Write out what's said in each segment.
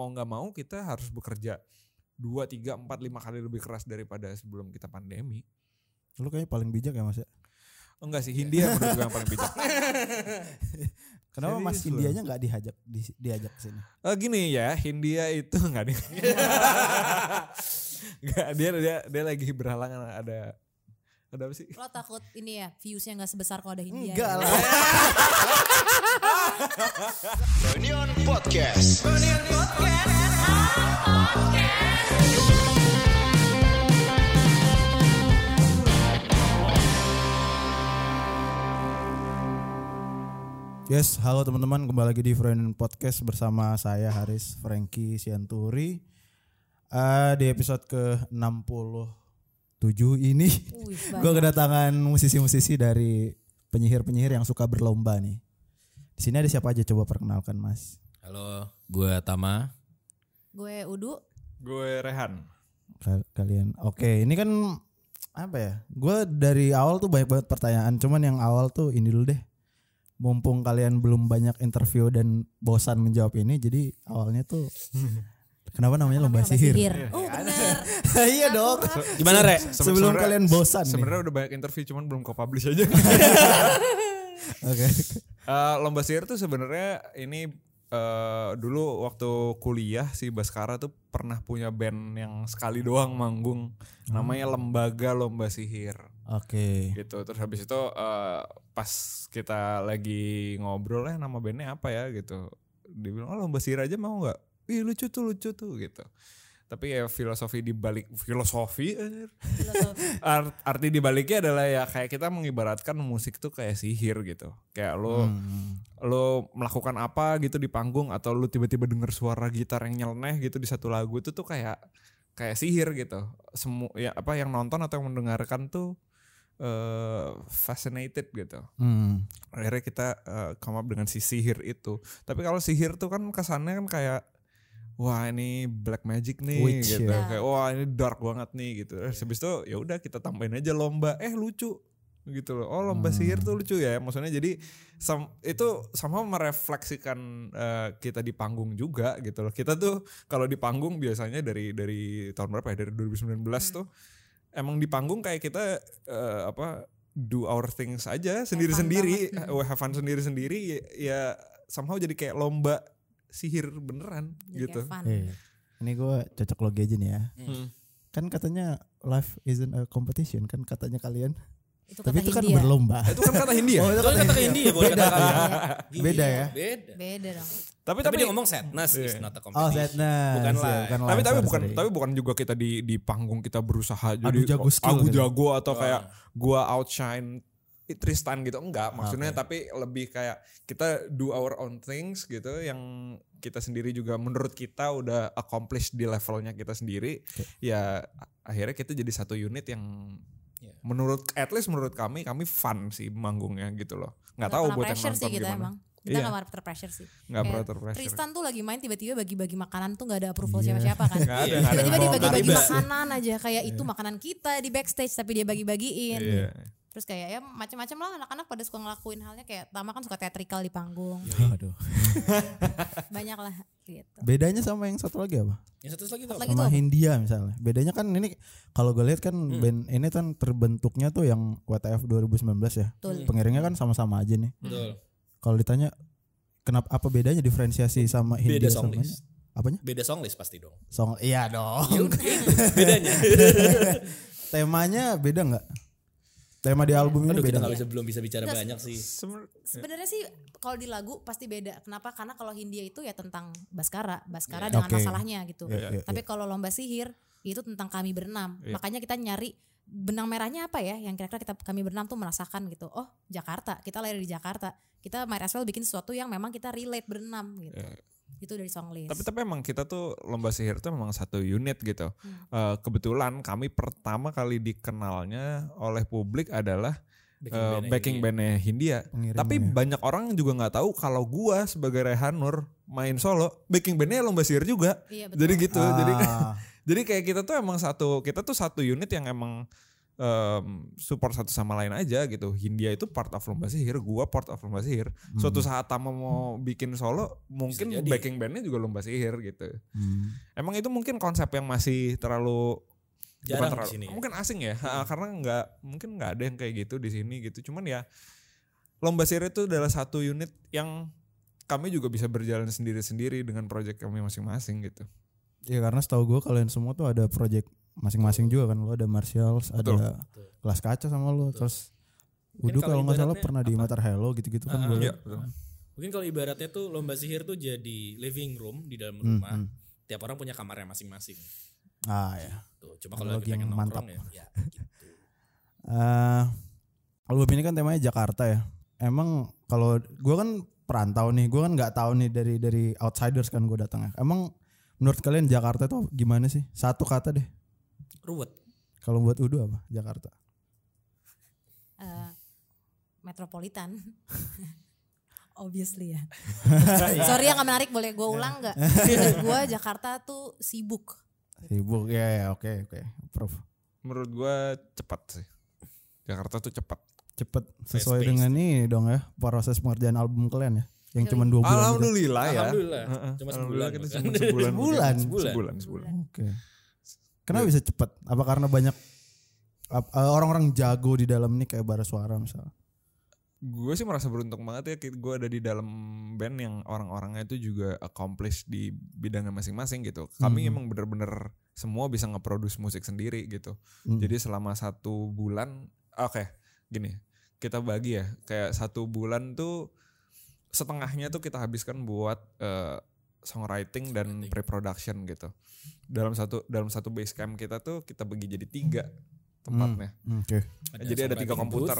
mau nggak mau kita harus bekerja dua tiga empat lima kali lebih keras daripada sebelum kita pandemi. Lu kayaknya paling bijak ya Mas ya. Enggak sih Hindia menurut gue yang paling bijak. Kenapa Mas Serius loh. Indianya nggak diajak di- diajak ke sini? Eh, gini ya, Hindia itu enggak nih. Enggak, dia dia dia lagi berhalangan ada ada apa sih? Lo takut ini ya viewsnya nggak sebesar kalau ada Hindia. Enggak ya? lah. Reunion Podcast. Yes, halo teman-teman, kembali lagi di Friend Podcast bersama saya Haris Franky Sianturi. Eh, di episode ke-67 ini gue kedatangan musisi-musisi dari penyihir-penyihir yang suka berlomba nih. Di sini ada siapa aja coba perkenalkan Mas. Halo, gue Tama. Gue Udu. Gue Rehan. Kal- Kalian, oke, ini kan apa ya? Gue dari awal tuh banyak banget pertanyaan, cuman yang awal tuh ini dulu deh. Mumpung kalian belum banyak interview dan bosan menjawab ini, jadi awalnya tuh kenapa namanya lomba sihir? Oh bener. iya dong. Gimana Re? Se- Sebelum kalian bosan nih. Sebenarnya udah banyak interview cuman belum kau publish aja. Oke. Eh, lomba sihir tuh sebenarnya ini eh, dulu waktu kuliah si Baskara tuh pernah punya band yang sekali doang manggung namanya Lembaga Lomba Sihir Oke. gitu terus habis itu eh, pas kita lagi ngobrol eh nama bandnya apa ya gitu dia bilang oh lomba sihir aja mau nggak Ih lucu tuh lucu tuh gitu tapi ya filosofi di balik filosofi. Art- arti di baliknya adalah ya kayak kita mengibaratkan musik tuh kayak sihir gitu. Kayak lo Hmm. lo melakukan apa gitu di panggung atau lo tiba-tiba denger suara gitar yang nyeleneh gitu di satu lagu itu tuh kayak kayak sihir gitu. Semua ya apa yang nonton atau yang mendengarkan tuh eh fascinated gitu. Hmm. Akhirnya kita eh, come up dengan si sihir itu. Tapi kalau sihir tuh kan kesannya kan kayak wah ini black magic nih Witch, gitu. ya. Kayak wah ini dark banget nih gitu. Terus habis itu ya udah kita tambahin aja lomba. Eh lucu gitu loh. Oh lomba sihir tuh lucu ya. Maksudnya jadi sam- itu sama merefleksikan eh, kita di panggung juga gitu loh. Kita tuh kalau di panggung biasanya dari dari tahun berapa ya? Dari 2019 tuh emang di panggung kayak kita eh, apa do our things aja sendiri-sendiri, eh, have fun sendiri-sendiri ya, ya somehow jadi kayak lomba sihir beneran Jadi gitu. kayak fun. Eh, Ini gue cocok logi aja nih ya. Hmm. Kan katanya life isn't a competition kan katanya kalian. Itu Tapi kata itu kan Hindia. berlomba. Itu kan kata Hindia. Oh, itu Itu kan kata India boleh Beda kata ya? Iya, Beda ya? Beda. Beda dong. tapi Tapi, tapi dia ngomong sadness is Iya. not a Oh, competition. sadness. Bukan ya, live. tapi live, tapi sorry, bukan sorry. tapi bukan juga kita di di panggung kita berusaha jadi jago skill aku gitu. jago atau Wah. kayak gua outshine Tristan gitu enggak maksudnya Oke. tapi lebih kayak kita do our own things gitu yang kita sendiri juga menurut kita udah accomplish di levelnya kita sendiri ya akhirnya kita jadi satu unit yang Iya. menurut at least menurut kami kami fun sih manggungnya gitu loh nggak tahu buat yang pressure nonton sih kita gimana emang. Kita Iya. nggak pernah terpressure sih. Kayak pernah terpressure Tristan tuh lagi main tiba-tiba bagi-bagi makanan tuh nggak ada approval Iya. siapa-siapa kan. Nggak ada. Tiba-tiba dia Bawa bagi-bagi karibas. makanan aja kayak itu makanan kita di backstage tapi dia bagi-bagiin. Iya. Terus kayak ya macam-macam lah anak-anak pada suka ngelakuin halnya kayak Tama kan suka theatrical di panggung. Aduh. Banyak lah gitu. Bedanya sama yang satu lagi apa? Yang satu lagi tuh. Lagi sama apa? Hindia misalnya. Bedanya kan ini kalau gue lihat kan Hmm. band ini kan terbentuknya tuh yang WTF 2019 ya. Betul. Pengiringnya kan sama-sama aja nih. Betul. Kalau ditanya kenapa apa bedanya diferensiasi sama Hindia Beda sama list. Apanya? Beda song list pasti dong. Song iya dong. Ya bedanya. Temanya beda nggak? Tema di album ini Aduh kita beda. nggak nggak? bisa belum bisa bicara Nggak, banyak sih. Sebenarnya- Sebenarnya sih kalau di lagu pasti beda. Kenapa? Karena kalau Hindia itu ya tentang Baskara, Baskara Iya. dengan Oke. masalahnya gitu. Iya, iya, Tapi kalau lomba sihir itu tentang kami berenam. Iya. Makanya kita nyari benang merahnya apa ya yang kira-kira kita kami berenam tuh merasakan gitu. Oh, Jakarta. Kita lahir di Jakarta. Kita might as well bikin sesuatu yang memang kita relate berenam gitu. Iya. Itu dari song list. Tapi tapi emang kita tuh lomba sihir tuh memang satu unit gitu. Hmm. Eh, kebetulan kami pertama kali dikenalnya oleh publik adalah eh, backing Hindia. bandnya Hindia. Tapi banyak orang juga nggak tahu kalau gua sebagai Rehan Nur main solo, backing bandnya lomba sihir juga. Iya, betul. Jadi gitu. Jadi Ah, jadi kayak kita tuh emang satu kita tuh satu unit yang emang em, support satu sama lain aja gitu. Hindia itu part of lomba sihir, gua part of lomba sihir. Suatu saat Tama mau bikin solo, mungkin jadi. backing bandnya juga lomba sihir gitu. Hmm. Emang itu mungkin konsep yang masih terlalu Jarang di terlalu- sini ya. Mungkin asing ya, Ha, karena nggak mungkin nggak ada yang kayak gitu di sini gitu. Cuman ya lomba sihir itu adalah satu unit yang kami juga bisa berjalan sendiri-sendiri dengan project kami masing-masing gitu. Ya karena setahu gue kalian semua tuh ada project masing-masing juga kan lo ada Martials, Betul. ada kelas kaca sama lo, terus Mungkin Udu kalau nggak salah pernah di? Matar Hello gitu-gitu kan gue Iya, betul. Mungkin kalau ibaratnya tuh lomba sihir tuh jadi living room di dalam Hmm, rumah. hmm. Tiap orang punya kamarnya masing-masing. Ah ya. Tuh, cuma kalau lagi pengen yang mantap. ya, ya gitu. Eh, album ini kan temanya Jakarta ya. Emang kalau gue kan perantau nih, gue kan nggak tahu nih dari dari outsiders kan gue datangnya. Emang menurut kalian Jakarta itu gimana sih? Satu kata deh. Ruwet. Kalau buat Udu apa? Jakarta. Eh, metropolitan. Obviously ya. Sorry yang gak menarik boleh gue ulang nggak? Menurut gue Jakarta tuh sibuk. Sibuk ya ya oke oke. Prof. Menurut gua cepat sih. Jakarta tuh cepat. Cepet sesuai Fast-paced. dengan ini dong ya proses pengerjaan album kalian ya. Yang cuma dua bulan. gitu. Alhamdulillah ya. Alhamdulillah. Cuma Alhamdulillah sebulan kita bahkan. cuma sebulan. Sebulan? Sebulan. Sebulan. sebulan. Oke. Kenapa bisa cepet? Apa karena banyak eh, orang-orang jago di dalam ini kayak bara suara misalnya? Gue sih merasa beruntung banget ya gue ada di dalam band yang orang-orangnya itu juga accomplish di bidangnya masing-masing gitu. Kami Mhm. emang bener-bener semua bisa nge-produce musik sendiri gitu. Hmm. Jadi selama satu bulan, oke gini kita bagi ya kayak satu bulan tuh setengahnya tuh kita habiskan buat eh, songwriting dan Songwriting. pre-production gitu. Dalam satu dalam satu base camp kita tuh kita bagi jadi tiga tempatnya. Hmm, Oke. Jadi ada tiga komputer.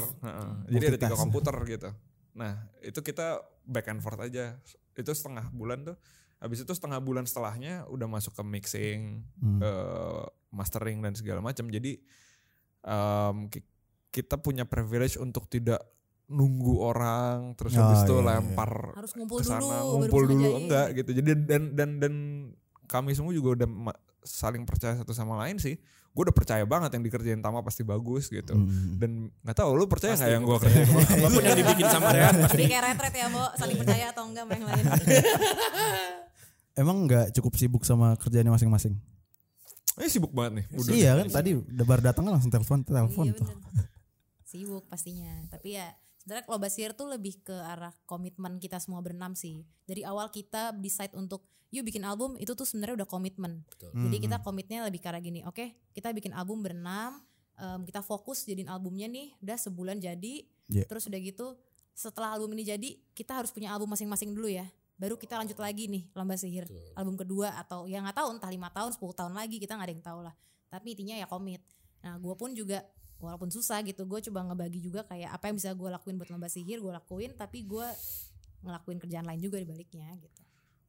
Jadi ada tiga komputer gitu. Nah itu kita back and forth aja. Itu setengah bulan tuh. Habis itu setengah bulan setelahnya udah masuk ke mixing, Hmm. eh, mastering dan segala macam. Jadi ki- kita punya privilege untuk tidak nunggu orang terus Oh, habis itu iya, iya. lempar Harus ngumpul ke sana dulu. baru ngumpul dulu ngerjain. enggak gitu. Jadi dan dan dan kami semua juga udah saling percaya satu sama lain sih. Gue udah percaya banget yang dikerjain Tama pasti bagus gitu. Hmm. Dan nggak tahu lu percaya Pasti nggak yang gua gue kerjain? Apa pun yang dibikin sama Rehan Jadi kayak retret ya, Bo. Saling percaya atau enggak sama yang lain. Emang nggak cukup sibuk sama kerjaannya masing-masing? Eh sibuk banget nih. Udah iya kan tadi udah baru datang kan langsung telepon telepon Iya tuh. Sibuk pastinya. Tapi ya sebenarnya kalau Basir tuh lebih ke arah komitmen kita semua berenam sih. Dari awal kita decide untuk yuk bikin album itu tuh sebenarnya udah komitmen. Betul. Jadi Hmm, kita komitnya lebih ke arah gini. Oke, kita bikin album berenam. em, kita fokus jadiin albumnya nih. Udah sebulan jadi. Iya. Terus udah gitu setelah album ini jadi kita harus punya album masing-masing dulu ya. Baru kita lanjut lagi nih lomba sihir Betul. album kedua atau ya nggak tahu entah lima tahun 10 tahun lagi kita nggak ada yang tahu lah tapi intinya ya komit nah gue pun juga walaupun susah gitu gue coba ngebagi juga kayak apa yang bisa gue lakuin buat lomba sihir gue lakuin tapi gue ngelakuin kerjaan lain juga di baliknya gitu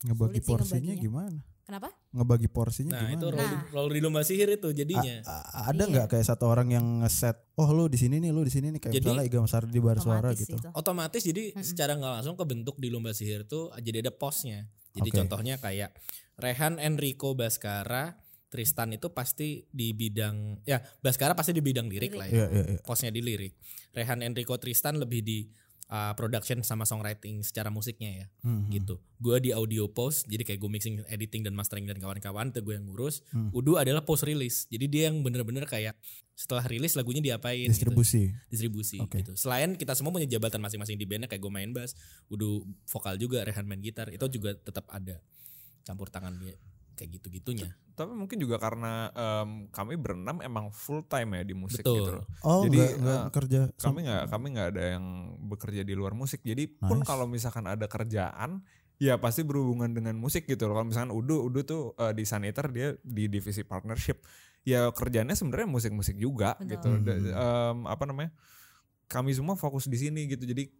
Ngebagi Sulit porsinya gimana? kenapa Ngebagi porsinya Nah itu gimana? role, Nah. role di lomba sihir itu jadinya. A- a- ada Iya. nggak kayak satu orang yang ngeset oh lu di sini nih lu di sini nih kayak Jadi, misalnya Iga Masar di bar suara gitu itu. Otomatis jadi secara nggak langsung kebentuk di lomba sihir tuh jadi ada posnya. Jadi Oke. contohnya kayak Rehan Enrico Baskara Tristan itu pasti di bidang ya Baskara pasti di bidang lirik Lirik. lah ya. iya iya. Posnya di lirik. Rehan Enrico Tristan lebih di uh, production sama songwriting secara musiknya ya. Hmm, hmm. gitu. Gue di audio post, jadi kayak gue mixing, editing dan mastering dan kawan-kawan itu gue yang ngurus. Hmm. Udu adalah post release, jadi dia yang bener-bener kayak setelah rilis lagunya diapain gitu. Distribusi. distribusi Oke. gitu. Selain kita semua punya jabatan masing-masing di bandnya kayak gue main bass, Udu vokal juga, Rehan main gitar, itu juga tetap ada campur tangan dia kayak gitu-gitunya. Tapi mungkin juga karena em, kami berenam emang full time ya di musik Betul. gitu loh. Oh Jadi, nggak nggak eh, kerja. Kami nggak kami nggak ada yang bekerja di luar musik. Jadi pun Nice. kalau misalkan ada kerjaan ya pasti berhubungan dengan musik gitu loh. Kalau misalkan Udu Udu tuh eh, di Saniter dia di divisi partnership. Ya kerjanya sebenarnya musik-musik juga Betul. gitu. Da- em, apa namanya? Kami semua fokus di sini gitu. Jadi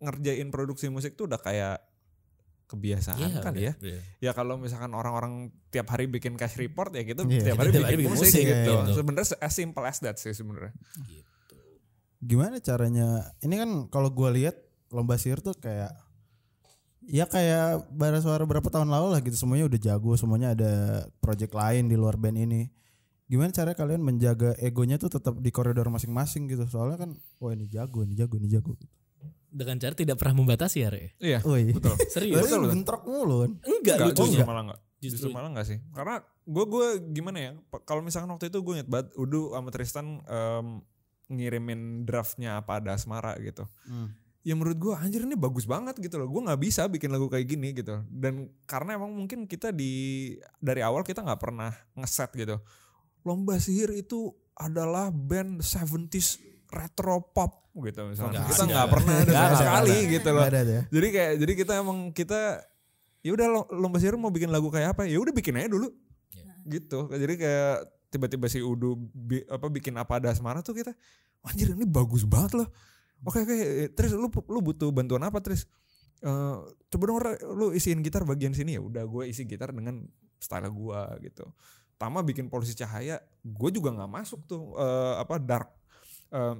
ngerjain produksi musik tuh udah kayak kebiasaan kali ya. udah. Ya kalau misalkan orang-orang tiap hari bikin cash report ya gitu Iya. tiap hari Tiap bikin, hari bikin musik, musik, gitu. iya. Sebenarnya as simple as that sih sebenarnya. Gitu. Gimana caranya? Ini kan kalau gua lihat lomba sihir tuh kayak ya kayak bara suara berapa tahun lalu lah gitu semuanya udah jago semuanya ada project lain di luar band ini gimana cara kalian menjaga egonya tuh tetap di koridor masing-masing gitu soalnya kan wah ini jago ini jago ini jago gitu. Dengan cara tidak pernah membatasi ya, Re. Iya. Woi. Betul. Serius. Berarti betul. bentrok mulu kan. Enggak Enggak, lucunya. justru malah enggak. Justru- Justru malah enggak sih. Karena gue gue gimana ya? Kalau misalkan waktu itu gue inget banget Udu sama Tristan em, ngirimin draftnya apa ada asmara gitu. Ya menurut gue anjir ini bagus banget gitu loh. Gue nggak bisa bikin lagu kayak gini gitu. Dan karena emang mungkin kita di dari awal kita nggak pernah ngeset gitu. Lomba Sihir itu adalah band 70s retro pop gitu misalnya. Nggak kita ada. nggak pernah ada sama ada, sekali ada. gitu loh. Ada tuh ya. Jadi kayak jadi kita emang kita ya udah lo- lomba sihir mau bikin lagu kayak apa ya udah bikin aja dulu Iya. gitu jadi kayak tiba-tiba si Udu bi- apa bikin apa ada asmara tuh kita anjir ini bagus banget loh oke oke eh, Tris lu lu butuh bantuan apa Tris Eh, coba dong lu isiin gitar bagian sini ya udah gue isi gitar dengan style gua gitu Tama bikin polisi cahaya gue juga nggak masuk tuh eh, apa dark eh,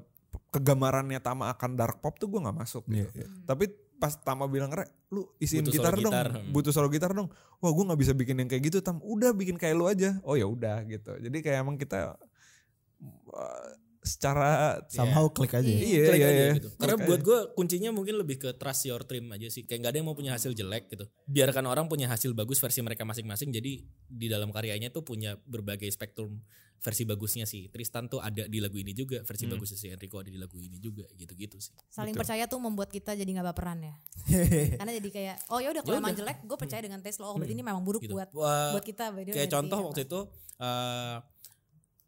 kegambarannya Tama akan dark pop tuh gue nggak masuk gitu. Iya, iya. Tapi pas Tama bilang Re, lu isiin Butuh gitar dong, gitar, hmm. butuh solo gitar dong. Wah gue nggak bisa bikin yang kayak gitu Tam. Udah bikin kayak lu aja. Oh ya udah gitu. Jadi kayak emang kita uh, secara Somehow klik aja. ya. iya Klik iya aja iya. gitu. Karena Klik buat aja. gue kuncinya mungkin lebih ke trust your dream aja sih. Kayak gak ada yang mau punya hasil jelek gitu. Biarkan orang punya hasil bagus versi mereka masing-masing. Jadi di dalam karyanya tuh punya berbagai spektrum versi bagusnya sih. Tristan tuh ada di lagu ini juga. Versi Hmm. bagusnya si Enrico ada di lagu ini juga. Gitu-gitu sih. Saling Betul. percaya tuh membuat kita jadi nggak baperan ya. Karena jadi kayak oh ya udah kalau Ya emang jelek, gue percaya dengan tes lo. Oh berarti ini memang buruk Gitu. buat Wah, buat kita. kayak contoh apa. waktu itu eh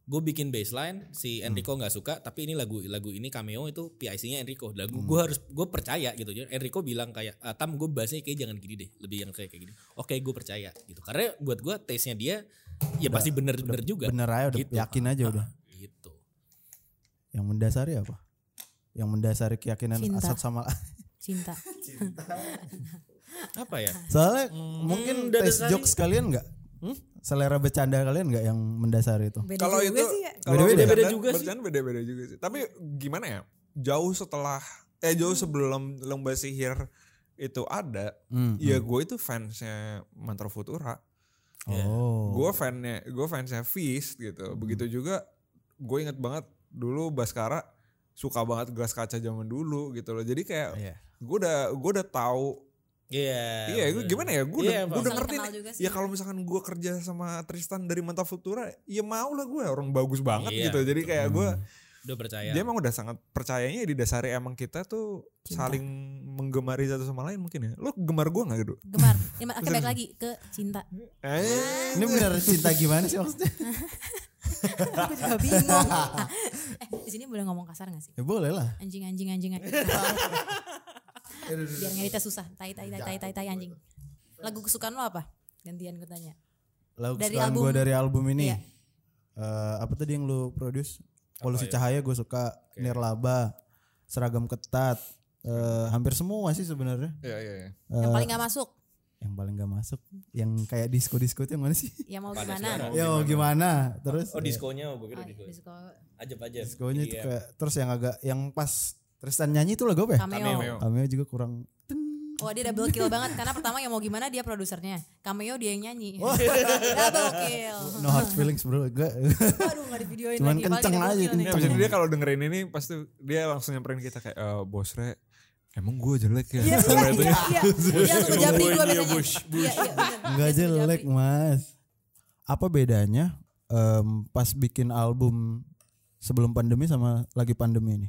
gue bikin bassline si Enrico nggak suka tapi ini lagu lagu ini cameo itu PIC-nya Enrico lagu gue harus gue percaya gitu Jadi Enrico bilang kayak "Ah, tam gue bahasnya kayak jangan gini deh lebih yang kayak kayak gini oke gue percaya gitu karena buat gue taste nya dia ya pasti bener bener juga Bener aja udah Gitu. yakin aja udah. gitu Yang mendasari apa? Yang mendasari keyakinan Cinta. Asad sama cinta. apa ya Soalnya Hmm, mungkin dari taste jokes kalian nggak? Selera bercanda kalian nggak yang mendasari itu? Kalau itu ya. kalau Beda-beda. juga sih. bercanda beda-beda juga sih. Tapi gimana ya? Jauh setelah eh jauh sebelum lomba sihir itu ada, Hmm, ya gue itu fansnya Mantra Futura. Oh. Gue fansnya gue fansnya Fist gitu. Begitu juga gue inget banget dulu Baskara suka banget gelas kaca zaman dulu gitu loh. Jadi kayak Iya. gue udah gue udah tahu iya iya gue bener. gimana ya gue Iya, udah, udah ngerti nih. ya kalau misalkan gue kerja sama Tristan dari Manta Futura ya mau lah gue orang bagus banget Iya, gitu jadi kayak gue udah percaya dia emang udah sangat percayanya didasari emang kita tuh Cinta. saling menggemari satu sama lain mungkin ya lo gemar gue nggak gitu Gemar. Ya, oke balik lagi ke cinta. eh Ini bener cinta gimana sih maksudnya? Aku juga bingung. eh di sini boleh ngomong kasar gak sih? Ya boleh lah. Anjing anjing anjing anjing. Biar ngeditnya susah. Tai tai tai tai tai tai anjing. Lagu kesukaan lo apa? Gantian gue tanya. Lagu Dari kesukaan album- gue dari album ini. Iya. eh, apa tadi yang lu produce? Polusi ya? Cahaya gue suka. Nirlaba. Seragam ketat. eh, hampir semua sih sebenarnya. iya iya iya. Yang Eh, paling gak masuk. yang paling gak masuk. Yang kayak disco-disco itu yang mana sih? Ya mau gimana? Ya mau gimana? Terus oh diskonya gue kira Oh, disco. ajab aja disconya itu Iya. kayak terus yang agak yang pas Tristan nyanyi itu lagu apa ya? Cameo. Cameo. Cameo juga kurang Oh dia double kill banget karena pertama yang mau gimana dia produsernya. Cameo dia yang nyanyi. double kill. no hard feelings bro. Enggak. Aduh gak di videoin Cuman lagi. Kenceng aja. Ya, kenceng. jadi dia kalau dengerin ini pasti dia langsung nyamperin kita kayak eh, bos re emang gue jelek ya Iya Sampai iya itu iya. iya. Dia langsung ngejabri gue biasanya. Iya iya. Enggak langsung jelek mas. Apa bedanya em, pas bikin album sebelum pandemi sama lagi pandemi ini?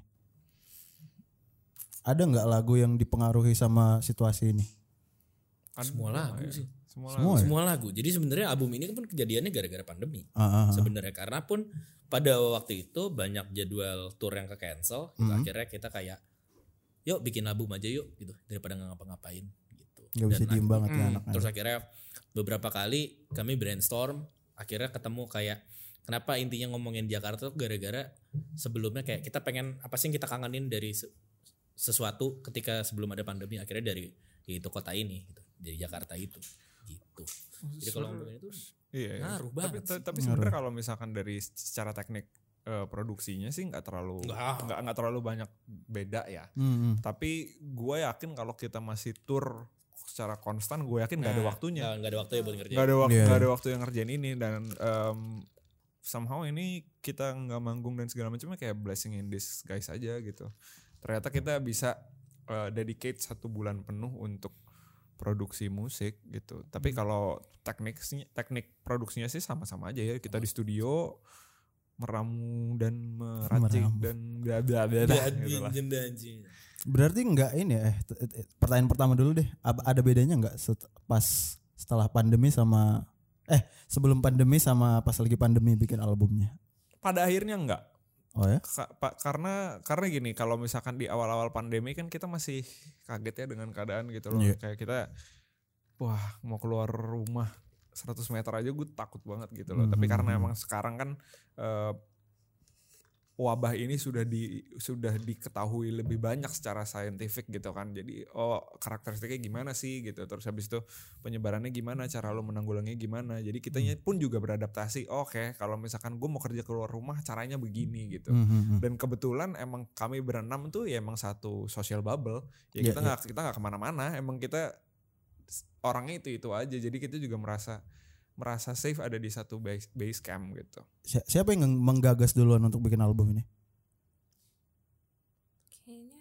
Ada nggak lagu yang dipengaruhi sama situasi ini? semua lagu sih semua Semua lagu ya? semua lagu jadi sebenarnya album ini kan kejadiannya gara-gara pandemi Ah, ah, ah. sebenarnya karena pun pada waktu itu banyak jadwal tour yang ke cancel gitu. Mhm. akhirnya kita kayak yuk bikin album aja yuk gitu daripada nggak ngapa-ngapain gitu bisa Dan diem banget ya Hmm, anak terus akhirnya beberapa kali kami brainstorm akhirnya ketemu kayak kenapa intinya ngomongin Jakarta tuh gara-gara sebelumnya kayak kita pengen apa sih yang kita kangenin dari sesuatu ketika sebelum ada pandemi akhirnya dari yaitu kota ini gitu dari Jakarta itu gitu jadi kalau ngomongin itu Iya, iya. Ngaruh tapi, banget ta- tapi sebenarnya kalau misalkan dari secara teknik eh, produksinya sih nggak terlalu Nggak. nggak terlalu banyak beda ya Hmm, hmm. tapi gue yakin kalau kita masih tour secara konstan gue yakin nggak ada Nah, waktunya nggak ada waktu ya buat ngerjain nggak ada waktu Iya. nggak ada waktu yang ngerjain ini dan em, somehow ini kita nggak manggung dan segala macamnya kayak blessing in disguise aja gitu ternyata kita bisa uh, dedicate satu bulan penuh untuk produksi musik gitu tapi kalau tekniknya teknik produksinya sih sama-sama aja ya kita di studio meramu dan meracik Meramu. dan bla bla bla gitu lah. Berarti enggak ini ya, eh, pertanyaan pertama dulu deh. Ada bedanya enggak set- pas setelah pandemi sama eh sebelum pandemi sama pas lagi pandemi bikin albumnya? pada akhirnya enggak Oh ya? Ka- pa- karena karena gini kalau misalkan di awal-awal pandemi kan kita masih kaget ya dengan keadaan gitu loh Iya. kayak kita wah mau keluar rumah 100 meter aja gue takut banget gitu loh tapi Mhm. karena emang sekarang kan eh, wabah ini sudah di sudah diketahui lebih banyak secara saintifik gitu kan. Jadi oh karakteristiknya gimana sih gitu. Terus habis itu penyebarannya gimana cara lo menanggulanginya gimana. Jadi kitanya pun juga beradaptasi. Oke kalau misalkan gue mau kerja keluar rumah caranya begini gitu. Hmm, hmm, hmm. dan kebetulan emang kami berenam tuh ya emang satu social bubble. Ya Iya, kita nggak kita nggak ke mana-mana. Emang kita orangnya itu itu aja. Jadi kita juga merasa merasa safe ada di satu base, base camp gitu Si- Siapa yang menggagas duluan untuk bikin album ini? Kayaknya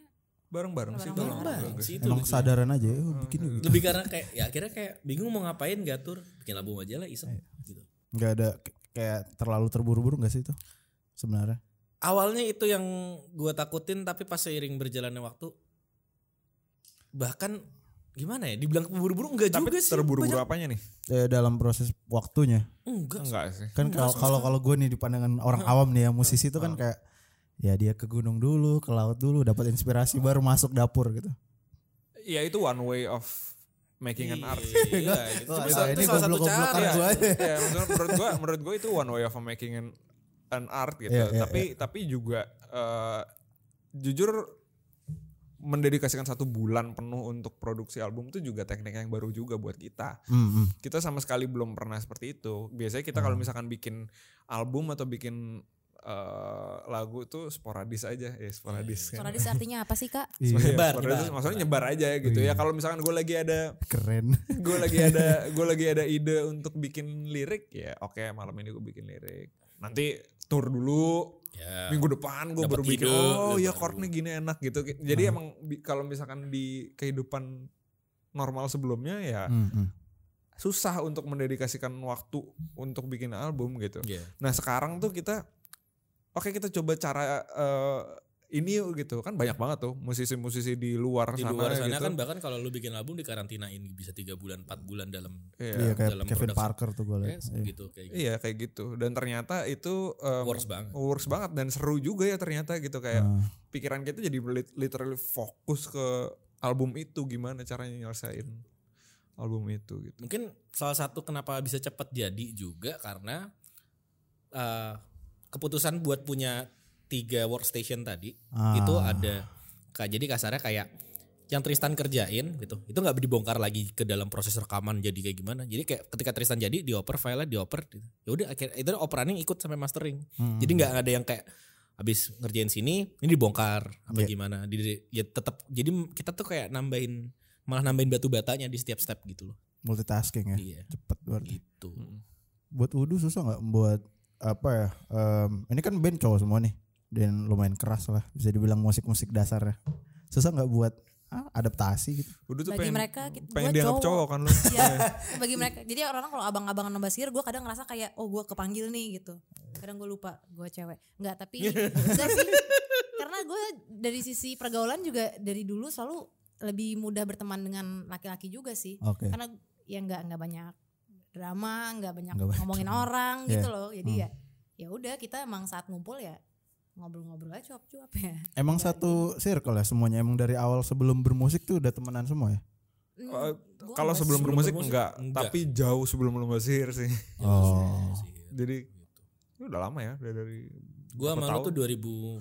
bareng-bareng sih Bareng bagus. sih. Itu Emang sadaran aja ya, oh, bikin gitu. Lebih karena kayak ya akhirnya kayak bingung mau ngapain gatur bikin album aja lah iseng gitu. Enggak ada kayak terlalu terburu-buru enggak sih itu sebenarnya? Awalnya itu yang gue takutin tapi pas seiring berjalannya waktu bahkan gimana ya dibilang buru-buru enggak tapi juga sih. terburu-buru apanya nih Eh, dalam proses waktunya. Enggak. enggak sih Kan kalau kalau kalau gue nih di pandangan orang awam nih ya musisi itu kan kayak ya dia ke gunung dulu, ke laut dulu, dapat inspirasi baru masuk dapur gitu. ya itu one way of making an art Iya, itu ini itu salah satu cara. gua. ya menurut gua menurut gua itu one way of making an, an art gitu Iya, iya, tapi tapi juga eh, jujur mendedikasikan satu bulan penuh untuk produksi album itu juga teknik yang baru juga buat kita Hmm, hmm. kita sama sekali belum pernah seperti itu biasanya kita kalau misalkan bikin album atau bikin eh, lagu tuh sporadis aja ya sporadis kan. sporadis artinya apa sih kak? Iya, Iya, Nyebar, sporadis nyebar. maksudnya nyebar aja gitu ya kalau misalkan gue lagi ada keren. gue lagi ada gue lagi ada ide untuk bikin lirik ya oke malam ini gue bikin lirik nanti tour dulu Ya. minggu depan gue Dapet baru bikin ide, oh ya baru. chordnya gini enak gitu jadi emang bi- kalau misalkan di kehidupan normal sebelumnya ya Hmm, hmm. susah untuk mendedikasikan waktu untuk bikin album gitu Iya. nah sekarang tuh kita oke kita coba cara eh, ini yuk gitu kan banyak banget tuh musisi-musisi di luar Di sana, luar sana gitu. kan bahkan kalau lu bikin album di karantina ini bisa tiga bulan, empat bulan dalam Iya. Iya kayak dalam Kevin produksi. Parker tuh gue lihat. Iya. gitu kayak gitu. Iya kayak gitu dan ternyata itu em, Works banget. works banget dan seru juga ya ternyata gitu kayak Ah. pikiran kita jadi lit- literally fokus ke album itu gimana caranya nyelesain album itu gitu. Mungkin salah satu kenapa bisa cepat jadi juga karena eh, keputusan buat punya tiga workstation tadi Ah. itu ada kayak jadi kasarnya kayak yang Tristan kerjain gitu itu nggak dibongkar lagi ke dalam proses rekaman jadi kayak gimana jadi kayak ketika Tristan jadi dioper filenya dioper gitu. ya udah akhirnya itu operannya ikut sampai mastering Hmm. jadi nggak ada yang kayak habis ngerjain sini ini dibongkar apa Iya. gimana di, ya tetap jadi kita tuh kayak nambahin malah nambahin batu batanya di setiap step gitu loh multitasking ya. iya Cepet berarti. gitu Buat Udu susah nggak buat apa ya? em, ini kan band cowok semua nih dan lumayan keras lah bisa dibilang musik-musik dasarnya. Susah nggak buat ah, adaptasi gitu? Udah tuh Bagi pengen mereka, pengen dianggap cowok. cowok kan lu. Iya, bagi mereka. Jadi orang-orang kalau abang-abang nambah sihir, gue kadang ngerasa kayak, oh gue kepanggil nih gitu. Kadang gue lupa gue cewek. Enggak, tapi enggak sih. Karena gue dari sisi pergaulan juga dari dulu selalu lebih mudah berteman dengan laki-laki juga sih. Oke. Karena ya nggak nggak banyak drama, nggak banyak Nggak banyak ngomongin drama. orang Iya. gitu loh. Jadi Hmm. ya ya udah kita emang saat ngumpul ya ngobrol-ngobrol aja cuap-cuap ya. Emang Nggak satu circle ya semuanya emang dari awal sebelum bermusik tuh udah temenan semua ya? Hmm, gua Kalau nggak sebelum bermusik bermusik, enggak, enggak. tapi jauh sebelum sihir sih. Oh. Jadi itu udah lama ya udah dari Gua sama lu tuh 2014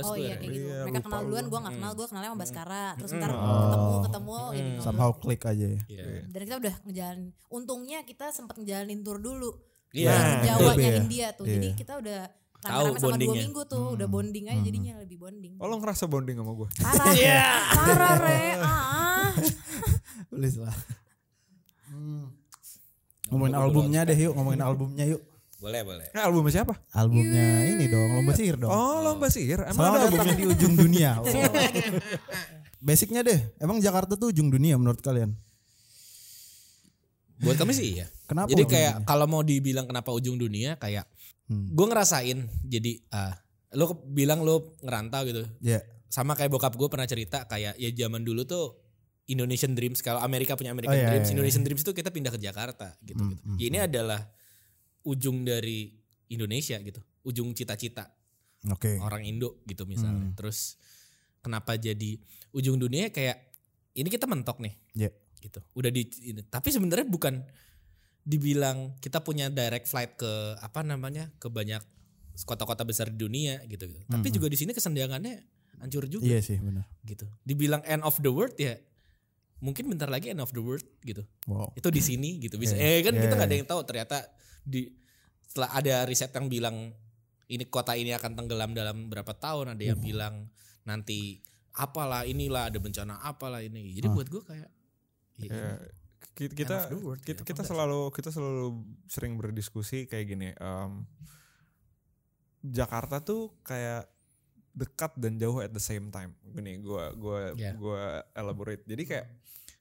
Oh tuh iya ya. kayak gitu. Iya, Mereka kenal duluan, gua. gue gak kenal, gue kenalnya sama Baskara. Terus ntar ketemu, Oh. ketemu. jadi ngobrol. Somehow klik aja ya. Iya. Dan kita udah ngejalanin. Untungnya kita sempat ngejalanin tour dulu. Iya. Bareng Itu Jawanya ya. India tuh. Jadi Iya. kita udah Tahu sama dua bondingnya. minggu tuh. Udah bonding aja jadinya lebih bonding. Oh lo ngerasa bonding sama gue? Parah. Parah re. Ah. Tulis lah. Hmm. Ngomongin albumnya deh yuk, ngomongin albumnya yuk. Boleh, boleh. Nah, albumnya siapa? Albumnya ini dong, Lomba Sihir dong. Oh, Lomba Sihir. Emang ada albumnya? di ujung dunia. Oh. Basicnya deh, emang Jakarta tuh ujung dunia menurut kalian? Buat kami sih iya. Kenapa? Jadi kayak kalau mau dibilang kenapa ujung dunia kayak Hmm. gue ngerasain jadi ah lo bilang lo ngerantau gitu. Ya, Sama kayak bokap gue pernah cerita kayak ya zaman dulu tuh Indonesian Dreams kalau Amerika punya American Oh, iya, Dreams, iya, Indonesian Dreams itu kita pindah ke Jakarta gitu. Hmm, gitu. hmm, Ya, ini adalah ujung dari Indonesia gitu. Ujung cita-cita oke. orang Indo gitu misalnya. Hmm. Terus kenapa jadi ujung dunia kayak ini kita mentok nih. Ya. Gitu. Udah di ini. tapi sebenarnya bukan dibilang kita punya direct flight ke apa namanya? ke banyak kota-kota besar di dunia gitu. gitu. Tapi juga di sini kesenjangannya hancur juga Iya sih benar. gitu. Dibilang end of the world ya mungkin bentar lagi end of the world gitu. Wow. Itu di sini gitu bisa. Iya. Eh kan Iya, kita nggak ada iya. yang tahu ternyata di setelah ada riset yang bilang ini kota ini akan tenggelam dalam berapa tahun, ada yang bilang nanti apalah inilah ada bencana apalah ini. Jadi Ah. buat gue kayak ya, Ya, kita of the world, kita, ya, kita selalu kita selalu sering berdiskusi kayak gini. em, Jakarta tuh kayak dekat dan jauh at the same time. Gini, gua gua Yeah. gua elaborate. Jadi kayak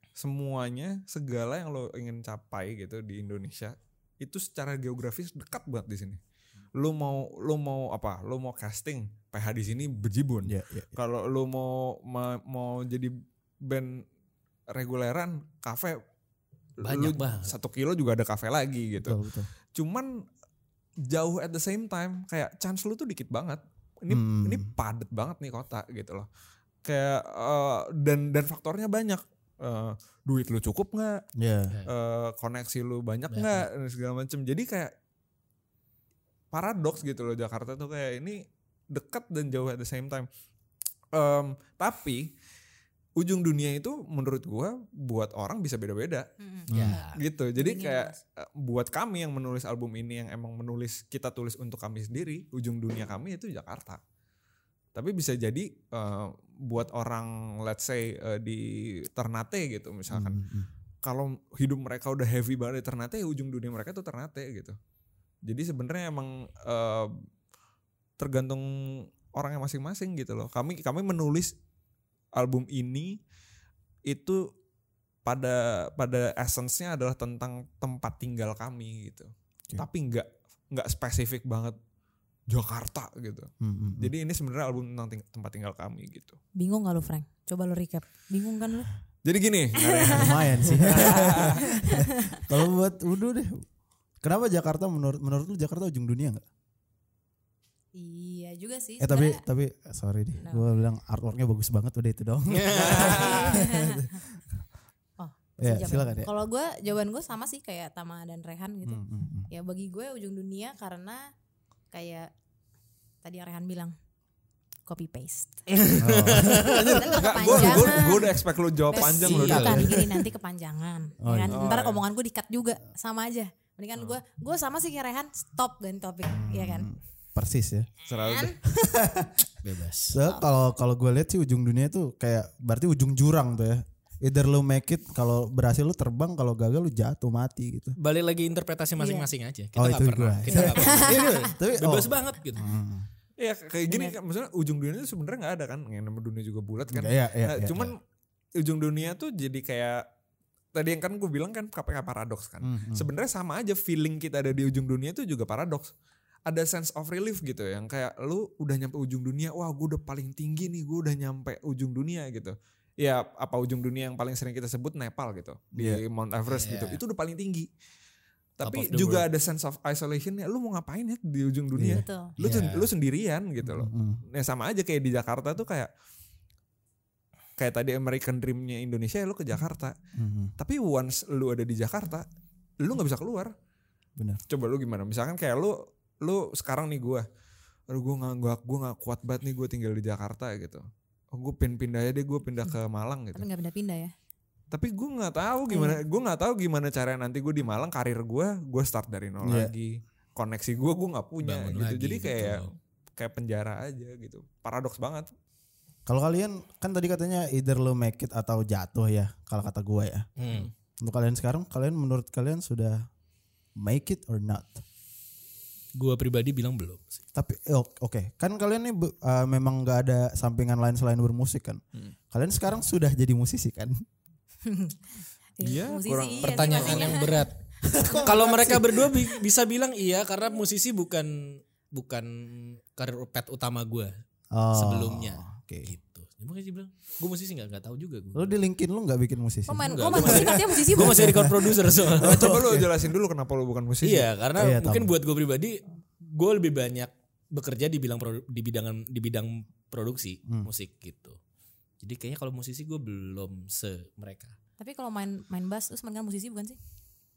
semuanya segala yang lo ingin capai gitu di Indonesia itu secara geografis dekat banget di sini. Lu mau lu mau apa? Lu mau casting PH di sini bejibun Ya, ya. kalau lu mau ma- mau jadi band reguleran kafe Banyak banget. satu kilo juga ada kafe lagi gitu. Betul, betul. cuman jauh at the same time kayak chance lu tuh dikit banget. Ini Hmm. ini padet banget nih kota gitu loh. Kayak eh, dan dan faktornya banyak. Eh, duit lu cukup nggak? Ya. eh, koneksi lu banyak nggak? Segala macem. Jadi kayak paradoks gitu loh Jakarta tuh kayak ini dekat dan jauh at the same time. Em, tapi ujung dunia itu menurut gua buat orang bisa beda-beda Mm-mm. ya gitu jadi kayak eh, buat kami yang menulis album ini yang emang menulis kita tulis untuk kami sendiri ujung dunia kami itu Jakarta tapi bisa jadi eh, buat orang let's say eh, di Ternate gitu misalkan Hmm, hmm. kalau hidup mereka udah heavy banget di Ternate ya ujung dunia mereka tuh Ternate gitu. Jadi sebenarnya emang eh, tergantung orang yang masing-masing gitu loh. Kami kami menulis album ini itu pada pada essence-nya adalah tentang tempat tinggal kami gitu. Oke. Tapi nggak nggak spesifik banget Jakarta gitu. Hmm, hmm, hmm. Jadi ini sebenarnya album tentang ting- tempat tinggal kami gitu. Bingung gak lu Frank? Coba lu recap. Bingung kan lu? Jadi gini, nggak lumayan sih. Kalau buat Udo deh, kenapa Jakarta menurut menurut lu Jakarta ujung dunia nggak? Iya juga sih. Eh tapi tapi sorry deh, Kenapa? gue bilang artworknya bagus banget udah itu dong. Oh, ya silakan ya. Kalau gue jawaban gue sama sih kayak Tama dan Rehan gitu. Hmm, hmm, hmm. Ya bagi gue ujung dunia karena kayak tadi yang Rehan bilang copy paste. Oh. Ntar gue gue udah expect lu jawab panjang Iya, loh. kan gini nanti kepanjangan. Oh, ya kan? iya. Ntar Oh, iya. omongan gue di-cut juga sama aja. Mendingan gue gue sama sih kayak Rehan stop ganti topik, ya kan? Persis ya. Selalu deh. bebas So, kalau kalau gue lihat sih ujung dunia tuh kayak berarti ujung jurang tuh ya. Either lu make it kalau berhasil lu terbang, kalau gagal lu jatuh mati gitu. balik lagi interpretasi masing-masing aja kita Oh, nggak itu pernah gua. kita nggak pernah Iya, Tapi bebas oh, banget gitu hmm. Iya kayak gini kan maksudnya ujung dunia itu sebenarnya nggak ada kan yang namanya dunia juga bulat kan. Enggak, iya, iya, Nah, iya, cuman ujung dunia tuh jadi kayak tadi yang kan gue bilang kan KPK paradoks kan. Hmm, hmm. Sebenarnya sama aja feeling kita ada di ujung dunia itu juga paradoks. Ada sense of relief gitu yang kayak lu udah nyampe ujung dunia, wah gue udah paling tinggi nih, gue udah nyampe ujung dunia gitu. Ya apa ujung dunia yang paling sering kita sebut Nepal gitu di Iya. Mount Everest Iya. gitu. Itu udah paling tinggi. Tapi juga world. ada sense of isolation ya. Lu mau ngapain ya di ujung dunia? Betul. Lu sen- Iya. lu sendirian gitu loh. Hmm, Ya sama aja kayak di Jakarta tuh kayak kayak tadi American Dream-nya Indonesia ya lu ke Jakarta. hmm, hmm. Tapi once lu ada di Jakarta, lu nggak bisa keluar. Benar. Coba lu gimana? Misalkan kayak lu lu sekarang nih gua Aduh gue gak, gua, gua gak kuat banget nih gue tinggal di Jakarta gitu. Oh, gue pengen pindah aja deh gue pindah ke Malang gitu. Tapi nggak pindah-pindah ya. Tapi gue nggak tahu gimana Iya. gue nggak tahu gimana cara nanti gue di Malang karir gue gue start dari nol Iya. lagi. Koneksi gue gue nggak punya Bangun gitu. lagi, Jadi kayak betul. kayak penjara aja gitu. Paradoks banget. Kalau kalian kan tadi katanya either lu make it atau jatuh ya, kalau kata gue ya. Hmm. Untuk kalian sekarang, kalian menurut kalian sudah make it or not? Gua pribadi bilang belum sih. Tapi eh, oke, oke. kan kalian nih eh, memang nggak ada sampingan lain selain bermusik kan. Hmm. Kalian sekarang sudah jadi musisi kan? Iya, musisi kurang- iya Pertanyaan yang berat. Kalau mereka berdua bi- bisa bilang iya karena musisi bukan bukan karir pet utama gua Oh, sebelumnya. Oke. Gitu. Ya, makanya dia bilang, gue musisi nggak nggak tahu juga gue. Lu di LinkedIn lu nggak bikin musisi? Lo main, lo musik masih- artinya musisi Gue masih record producer soalnya. Nah, coba lu jelasin dulu kenapa lu bukan musisi. Iya, karena Iya, mungkin tahu. buat gue pribadi, gue lebih banyak bekerja di bilang produ- di bidang di bidang produksi Hmm. musik gitu. Jadi kayaknya kalau musisi gue belum se mereka. Tapi kalau main main bass terus kan musisi bukan sih?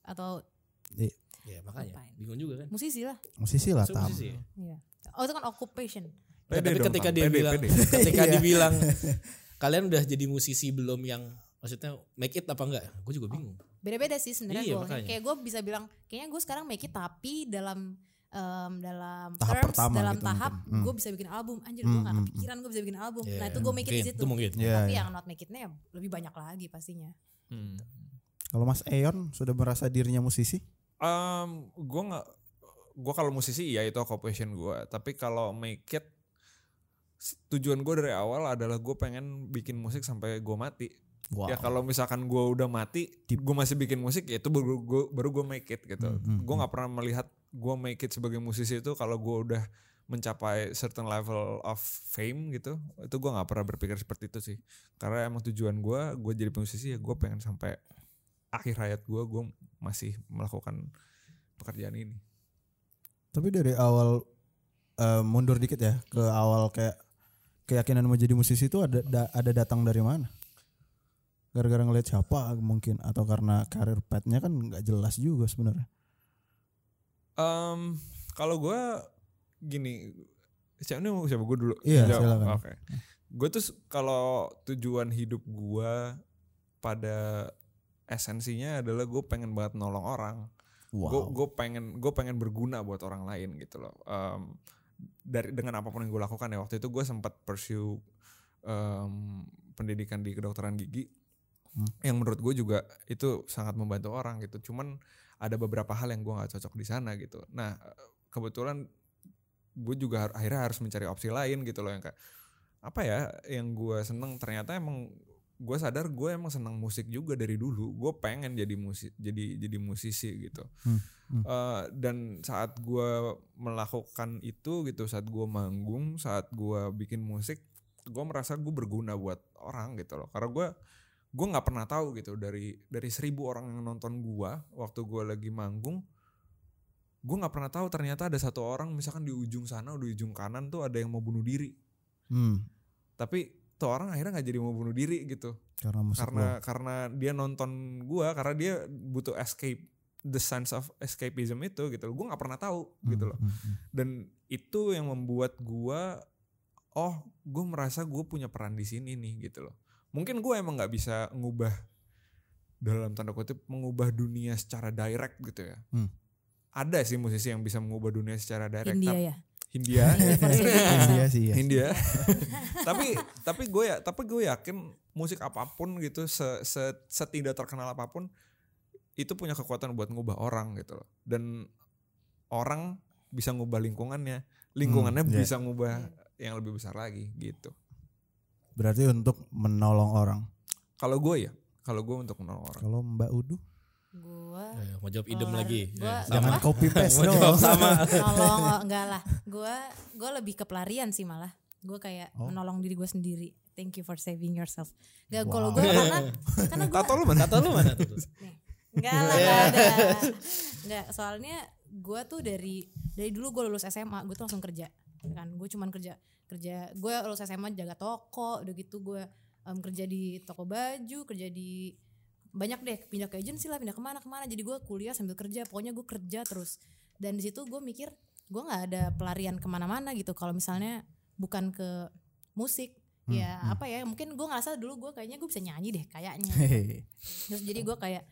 Atau Iya, Ya makanya Ngapain? bingung juga kan. musisi lah. musisi lah So, tam. musisi ya? Iya. Oh itu kan occupation. Ya, Pede tapi dong, ketika dia Pede, bilang pede. ketika Iya. dibilang kalian udah jadi musisi belum yang maksudnya make it apa enggak? Gue juga bingung. Beda-beda sih sebenarnya Iya, gue. Kayak gue bisa bilang kayaknya gue sekarang make it tapi dalam em, dalam Tahap terms, pertama dalam gitu tahap mungkin. Hmm. gue bisa bikin album. Anjir Hmm, gue gak hmm, kepikiran gue bisa bikin album. Iya, Nah itu gue make it di situ. itu mungkin. Iya, tapi iya. yang not make itnya ya lebih banyak lagi pastinya. Hmm. Kalau Mas Eon sudah merasa dirinya musisi? Um, gue nggak, gue kalau musisi iya itu occupation gue. Tapi kalau make it, tujuan gue dari awal adalah gue pengen bikin musik sampai gue mati. Wow. Ya kalau misalkan gue udah mati, gue masih bikin musik, ya itu baru gue baru gue make it gitu. Hmm, hmm, gue nggak pernah melihat gue make it sebagai musisi itu kalau gue udah mencapai certain level of fame gitu. Itu gue nggak pernah berpikir seperti itu sih. Karena emang tujuan gue, gue jadi musisi ya gue pengen sampai akhir hayat gue, gue masih melakukan pekerjaan ini. Tapi dari awal eh, mundur dikit ya ke awal kayak keyakinan mau jadi musisi itu ada da- ada datang dari mana? Gara-gara ngeliat siapa mungkin atau karena karir petnya kan nggak jelas juga sebenarnya. Em, kalau gue gini, siapa mau siapa gue dulu? Iya, Jawab. silakan. Oke. Gue tuh kalau tujuan hidup gue pada esensinya adalah gue pengen banget nolong orang. Wow. gue pengen gue pengen berguna buat orang lain gitu loh. Em, dari dengan apa pun yang gue lakukan ya waktu itu gue sempat pursue em, pendidikan di kedokteran gigi Hmm. yang menurut gue juga itu sangat membantu orang gitu. Cuman ada beberapa hal yang gue nggak cocok di sana gitu. Nah kebetulan gue juga akhirnya harus mencari opsi lain gitu loh yang kayak apa ya yang gue seneng ternyata emang gue sadar gue emang seneng musik juga dari dulu. Gue pengen jadi musik jadi jadi musisi gitu. Hmm, hmm. Eh, dan saat gue melakukan itu gitu saat gue manggung saat gue bikin musik gue merasa gue berguna buat orang gitu loh. Karena gue gue nggak pernah tahu gitu dari dari seribu orang yang nonton gue waktu gue lagi manggung gue nggak pernah tahu ternyata ada satu orang misalkan di ujung sana di ujung kanan tuh ada yang mau bunuh diri. Hmm, tapi tuh orang akhirnya nggak jadi mau bunuh diri gitu karena musik karena lo. karena dia nonton gua karena dia butuh escape the sense of escapism itu gitu gue nggak pernah tahu gitu loh Hmm, hmm, hmm. dan itu yang membuat gua oh gue merasa gue punya peran di sini nih gitu loh mungkin gue emang nggak bisa ngubah dalam tanda kutip mengubah dunia secara direct gitu ya Hmm. ada sih musisi yang bisa mengubah dunia secara direct India ya. Hindia Universe Universal. India sih ya. Hindia. tapi tapi gue ya tapi gue yakin musik apa pun gitu se, se setidak terkenal apa pun itu punya kekuatan buat ngubah orang gitu loh. Dan orang bisa ngubah lingkungannya, lingkungannya Hmm, iya. bisa ngubah yang lebih besar lagi gitu. Berarti untuk menolong orang. Kalau gue ya, kalau gue untuk menolong orang. Kalau Mbak Udu Gua Eh, mau jawab idem Keluar. lagi. Gua- Ya, jangan copy paste Mau jawab dong. sama. nolong oh, enggak lah. Gua gua lebih ke pelarian sih malah. Gue kayak Oh. menolong diri gue sendiri. Thank you for saving yourself. Gak Wow. kalau gue karena karena gue Tato lu mana? Tato lu mana tuh? Enggak lah, enggak ada. Enggak, soalnya gue tuh dari dari dulu gue lulus SMA, gue tuh langsung kerja. Kan, gue cuman kerja kerja. Gue lulus SMA jaga toko, udah gitu gue em, kerja di toko baju, kerja di banyak deh pindah ke agency lah, pindah ke mana ke mana. Jadi gue kuliah sambil kerja, pokoknya gue kerja terus. Dan di situ gue mikir gue nggak ada pelarian ke mana-mana gitu. Kalau misalnya bukan ke musik, ya apa ya? Mungkin gue ngerasa dulu gue kayaknya gue bisa nyanyi deh, kayaknya terus jadi gue kayak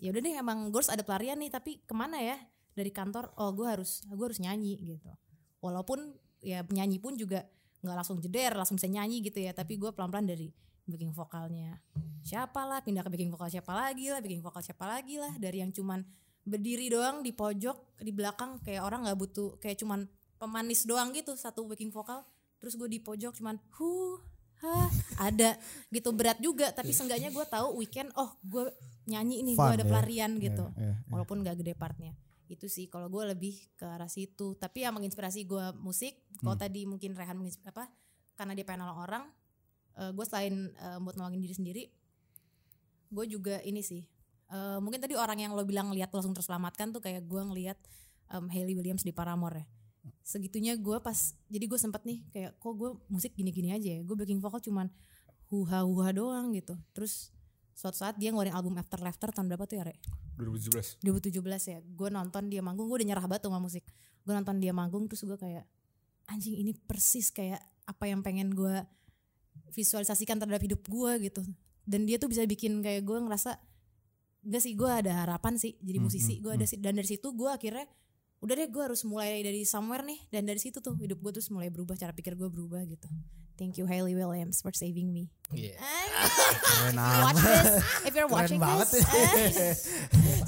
ya udah deh emang gue harus ada pelarian nih tapi ke mana ya dari kantor oh gue harus gue harus nyanyi gitu walaupun ya penyanyi pun juga nggak langsung jeder langsung bisa nyanyi gitu ya tapi gue pelan pelan dari backing vokalnya siapa lah pindah ke backing vokal siapa lagi lah backing vokal siapa lagi lah. Dari yang cuman berdiri doang di pojok di belakang kayak orang nggak butuh kayak cuman pemanis doang gitu satu backing vokal. Terus gue di pojok cuman hu ha ada gitu. Berat juga tapi seenggaknya gue tahu weekend oh gue nyanyi nih gue ada ya. pelarian gitu. Iya, iya. walaupun gak gede partnya. Itu sih kalau gue lebih ke arah situ. Tapi yang menginspirasi gue musik kalau Hmm. tadi mungkin Rehan menginspirasi apa karena dia pengen nolong orang gue selain eh, buat nolongin diri sendiri gue juga ini sih eh, mungkin tadi orang yang lo bilang ngeliat langsung terselamatkan tuh kayak gue ngeliat em, Hayley Williams di Paramore ya. Segitunya gue pas jadi gue sempet nih kayak kok gue musik gini-gini aja ya? Gue backing vokal cuman huha huha doang gitu. Terus suatu saat dia ngeluarin album After Laughter tahun berapa tuh ya Re? 2017. 2017 ya. Gue nonton dia manggung gue udah nyerah banget sama musik. Gue nonton dia manggung terus gue kayak anjing ini persis kayak apa yang pengen gue visualisasikan terhadap hidup gue gitu. Dan dia tuh bisa bikin kayak gue ngerasa enggak sih gue ada harapan sih jadi Hmm, musisi hmm, gue ada sih dan dari situ gue akhirnya udah deh gue harus mulai dari somewhere nih. Dan dari situ tuh hidup gue terus mulai berubah cara pikir gue berubah gitu. Thank you Hailey Williams for saving me. Iya. Keren watch this. if you're Keren watching banget. this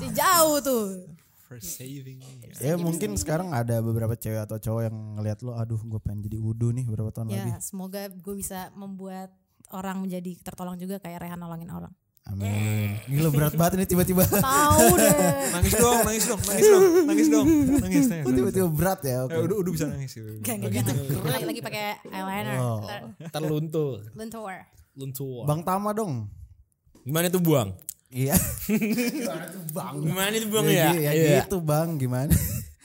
eh, jauh tuh For saving me. Ya mungkin sekarang ada beberapa cewek atau cowok yang ngeliat lo, aduh gue pengen jadi udu nih beberapa tahun lagi. ya semoga gue bisa membuat orang menjadi tertolong juga kayak Rehan nolongin orang Amin. Gila berat banget ini tiba-tiba. tahu deh Nangis dong, nangis dong, nangis dong, nangis dong, nangis, nangis. Tiba-tiba berat ya. Oke. Eh, udah, udah bisa nangis sih. Gak, gak, jangan lagi, lagi pakai eyeliner Oh. Terluntur. lentur Luntur. Bang Tama dong. Gimana tuh buang? Iya. Gimana tuh bang? Gimana itu buang Ya, ya? ya Iya. gitu bang, gimana?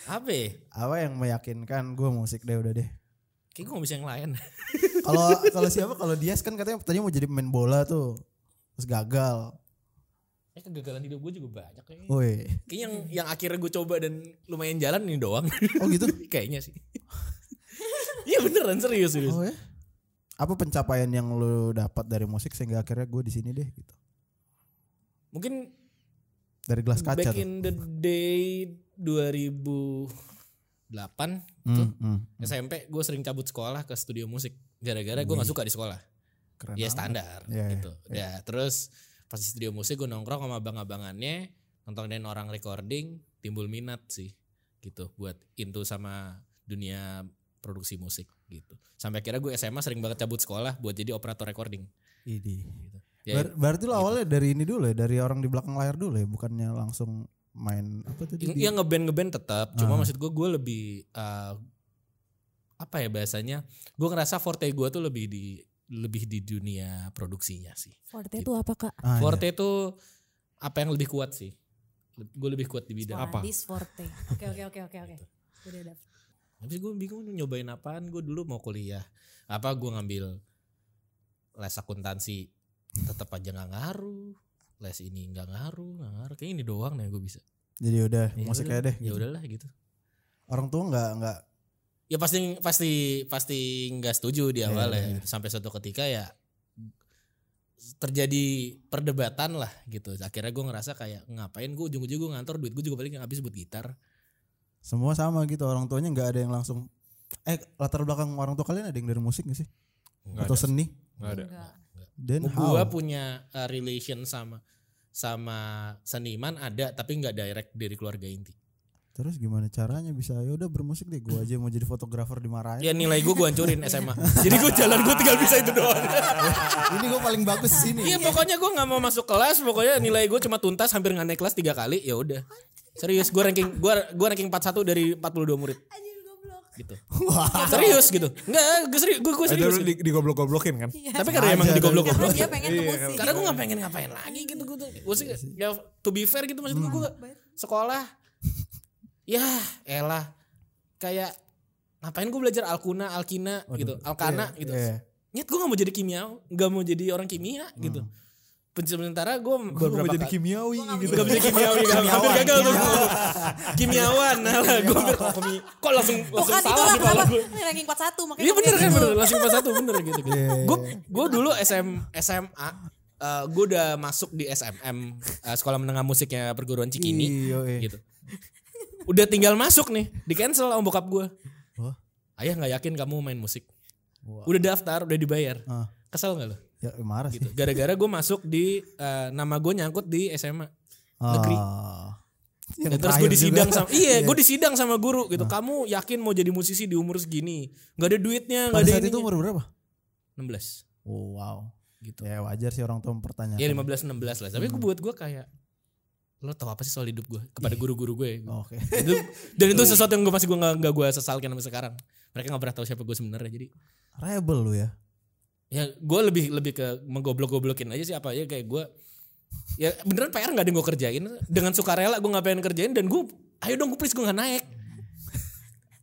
Apa ya? Apa yang meyakinkan gue musik deh udah deh. Kayak gue gak bisa yang lain. Kalau kalau siapa? Kalau Dias kan katanya tadinya mau jadi pemain bola tuh, terus gagal. Ya kegagalan hidup gue juga banyak kayaknya. Woi, Kayaknya yang yang akhirnya gue coba dan lumayan jalan ini doang. oh gitu? Kayaknya sih. Iya beneran serius serius. Oh ya? Apa pencapaian yang lu dapat dari musik sehingga akhirnya gue di sini deh gitu? Mungkin Dari gelas kaca back tuh. in the day 2008 tuh Hmm, hmm. SMP gue sering cabut sekolah ke studio musik gara-gara gue nggak suka di sekolah. Keren ya standar Iya, iya, gitu. Ya terus pas di studio musik gue nongkrong sama abang-abangannya nontonin orang recording timbul minat sih gitu buat into sama dunia produksi musik gitu. Sampai akhirnya gue SMA sering banget cabut sekolah buat jadi operator recording. Idi. Gitu. Ya, Ber- berarti lo awalnya dari ini dulu ya, dari orang di belakang layar dulu ya, bukannya langsung main apa tadi? di- Iya ngeband ngeband tetap, cuma Ah. maksud gue gue lebih eh, apa ya bahasanya? Gue ngerasa forte gue tuh lebih di lebih di dunia produksinya sih. Forte itu apa kak? Ah, iya. Forte tuh apa yang lebih kuat sih? Gue lebih kuat di bidang Apa? Sporadis forte oke oke oke oke oke udah dapet Habis gue bingung nih nyobain apaan. Gue dulu mau kuliah. Apa gue ngambil les akuntansi tetap aja nggak ngaruh. Les ini nggak ngaruh, nggak ngaruh. Kayak ini doang nih gue bisa. Jadi udah Ya musik udah, aja deh. Ya gitu. udahlah gitu. Orang tua nggak nggak Ya pasti pasti pasti nggak setuju di Iya, awal ya. Gitu. Sampai suatu ketika ya terjadi perdebatan lah gitu. Akhirnya gue ngerasa kayak ngapain gue ujung-ujung gue ngantor duit gue juga paling habis buat gitar. semua sama gitu. Orang tuanya nggak ada yang langsung. Eh latar belakang orang tua kalian ada yang dari musik gak sih? Nggak Atau ada. seni? Nggak ada. Dan gue how? punya uh, relation sama sama seniman ada tapi nggak direct dari keluarga inti. Terus gimana caranya bisa ya udah bermusik deh. Gue aja mau jadi fotografer dimarahin. Ya nilai gue gue hancurin SMA. Jadi gue jalan gue tinggal bisa itu doang. Ini gue paling bagus di sini. Iya pokoknya gue nggak mau masuk kelas. Pokoknya nilai gue cuma tuntas hampir nggak naik kelas tiga kali. Ya udah. Serius gue ranking gue gue ranking 41 dari 42 murid. Gitu. Serius gitu. Enggak, gue serius, gue, gue Eh, serius. gitu. di, digoblok-goblokin kan? Tapi karena emang Aja, digoblok-goblok. dia pengen ke musik Karena gue gak pengen ngapain lagi gitu gue tuh. Gue sih ya to be fair gitu maksud gue gue sekolah ya elah kayak ngapain gue belajar alkuna, alkina gitu, alkana gitu. Iya. Nyet gue gak mau jadi kimia, gak mau jadi orang kimia gitu. Sementara gue Gue beberapa mau jadi kali- kimiawi gitu. Gak bisa kimiawi, gak hampir gagal tuh. Kimiawan, nah lah gue hampir kok langsung langsung bukan salah gue. Ini ranking 41 makanya Iya bener kan gitu. bener langsung pas satu bener gitu. Iya, iya, Gue gue dulu SM SMA gue udah masuk di SMM eh, sekolah menengah musiknya perguruan Cikini Iya, iya. gitu. Udah tinggal masuk nih di cancel sama bokap gue. Wah. Ayah nggak yakin kamu main musik. Wah. Udah daftar, udah dibayar. Ah. Kesel nggak lo? Ya marah Gitu. sih. Gara-gara gue masuk di eh, nama gue nyangkut di SMA. negeri. Ah. Yang Dan terus gue disidang juga. sama iya, gue disidang sama guru gitu. Kamu yakin mau jadi musisi di umur segini? Gak ada duitnya, gak Pada ada saat itu ininya. umur berapa? 16. Oh, wow. Gitu. Ya wajar sih orang tua mempertanyakan. Ya 15 16 lah. Tapi gue buat gue kayak lo tau apa sih soal hidup gue kepada guru-guru gue. Oke. Itu- dan itu sesuatu yang gue masih gue gak, gue sesalkan sampai sekarang. Mereka gak pernah tahu siapa gue sebenarnya. Jadi Rebel lu ya. Ya gue lebih lebih ke menggoblok-goblokin aja sih apa ya kayak gue ya beneran PR nggak ada yang gue kerjain. Dengan sukarela gue nggak pengen kerjain dan gue ayo dong gue please gue nggak naik.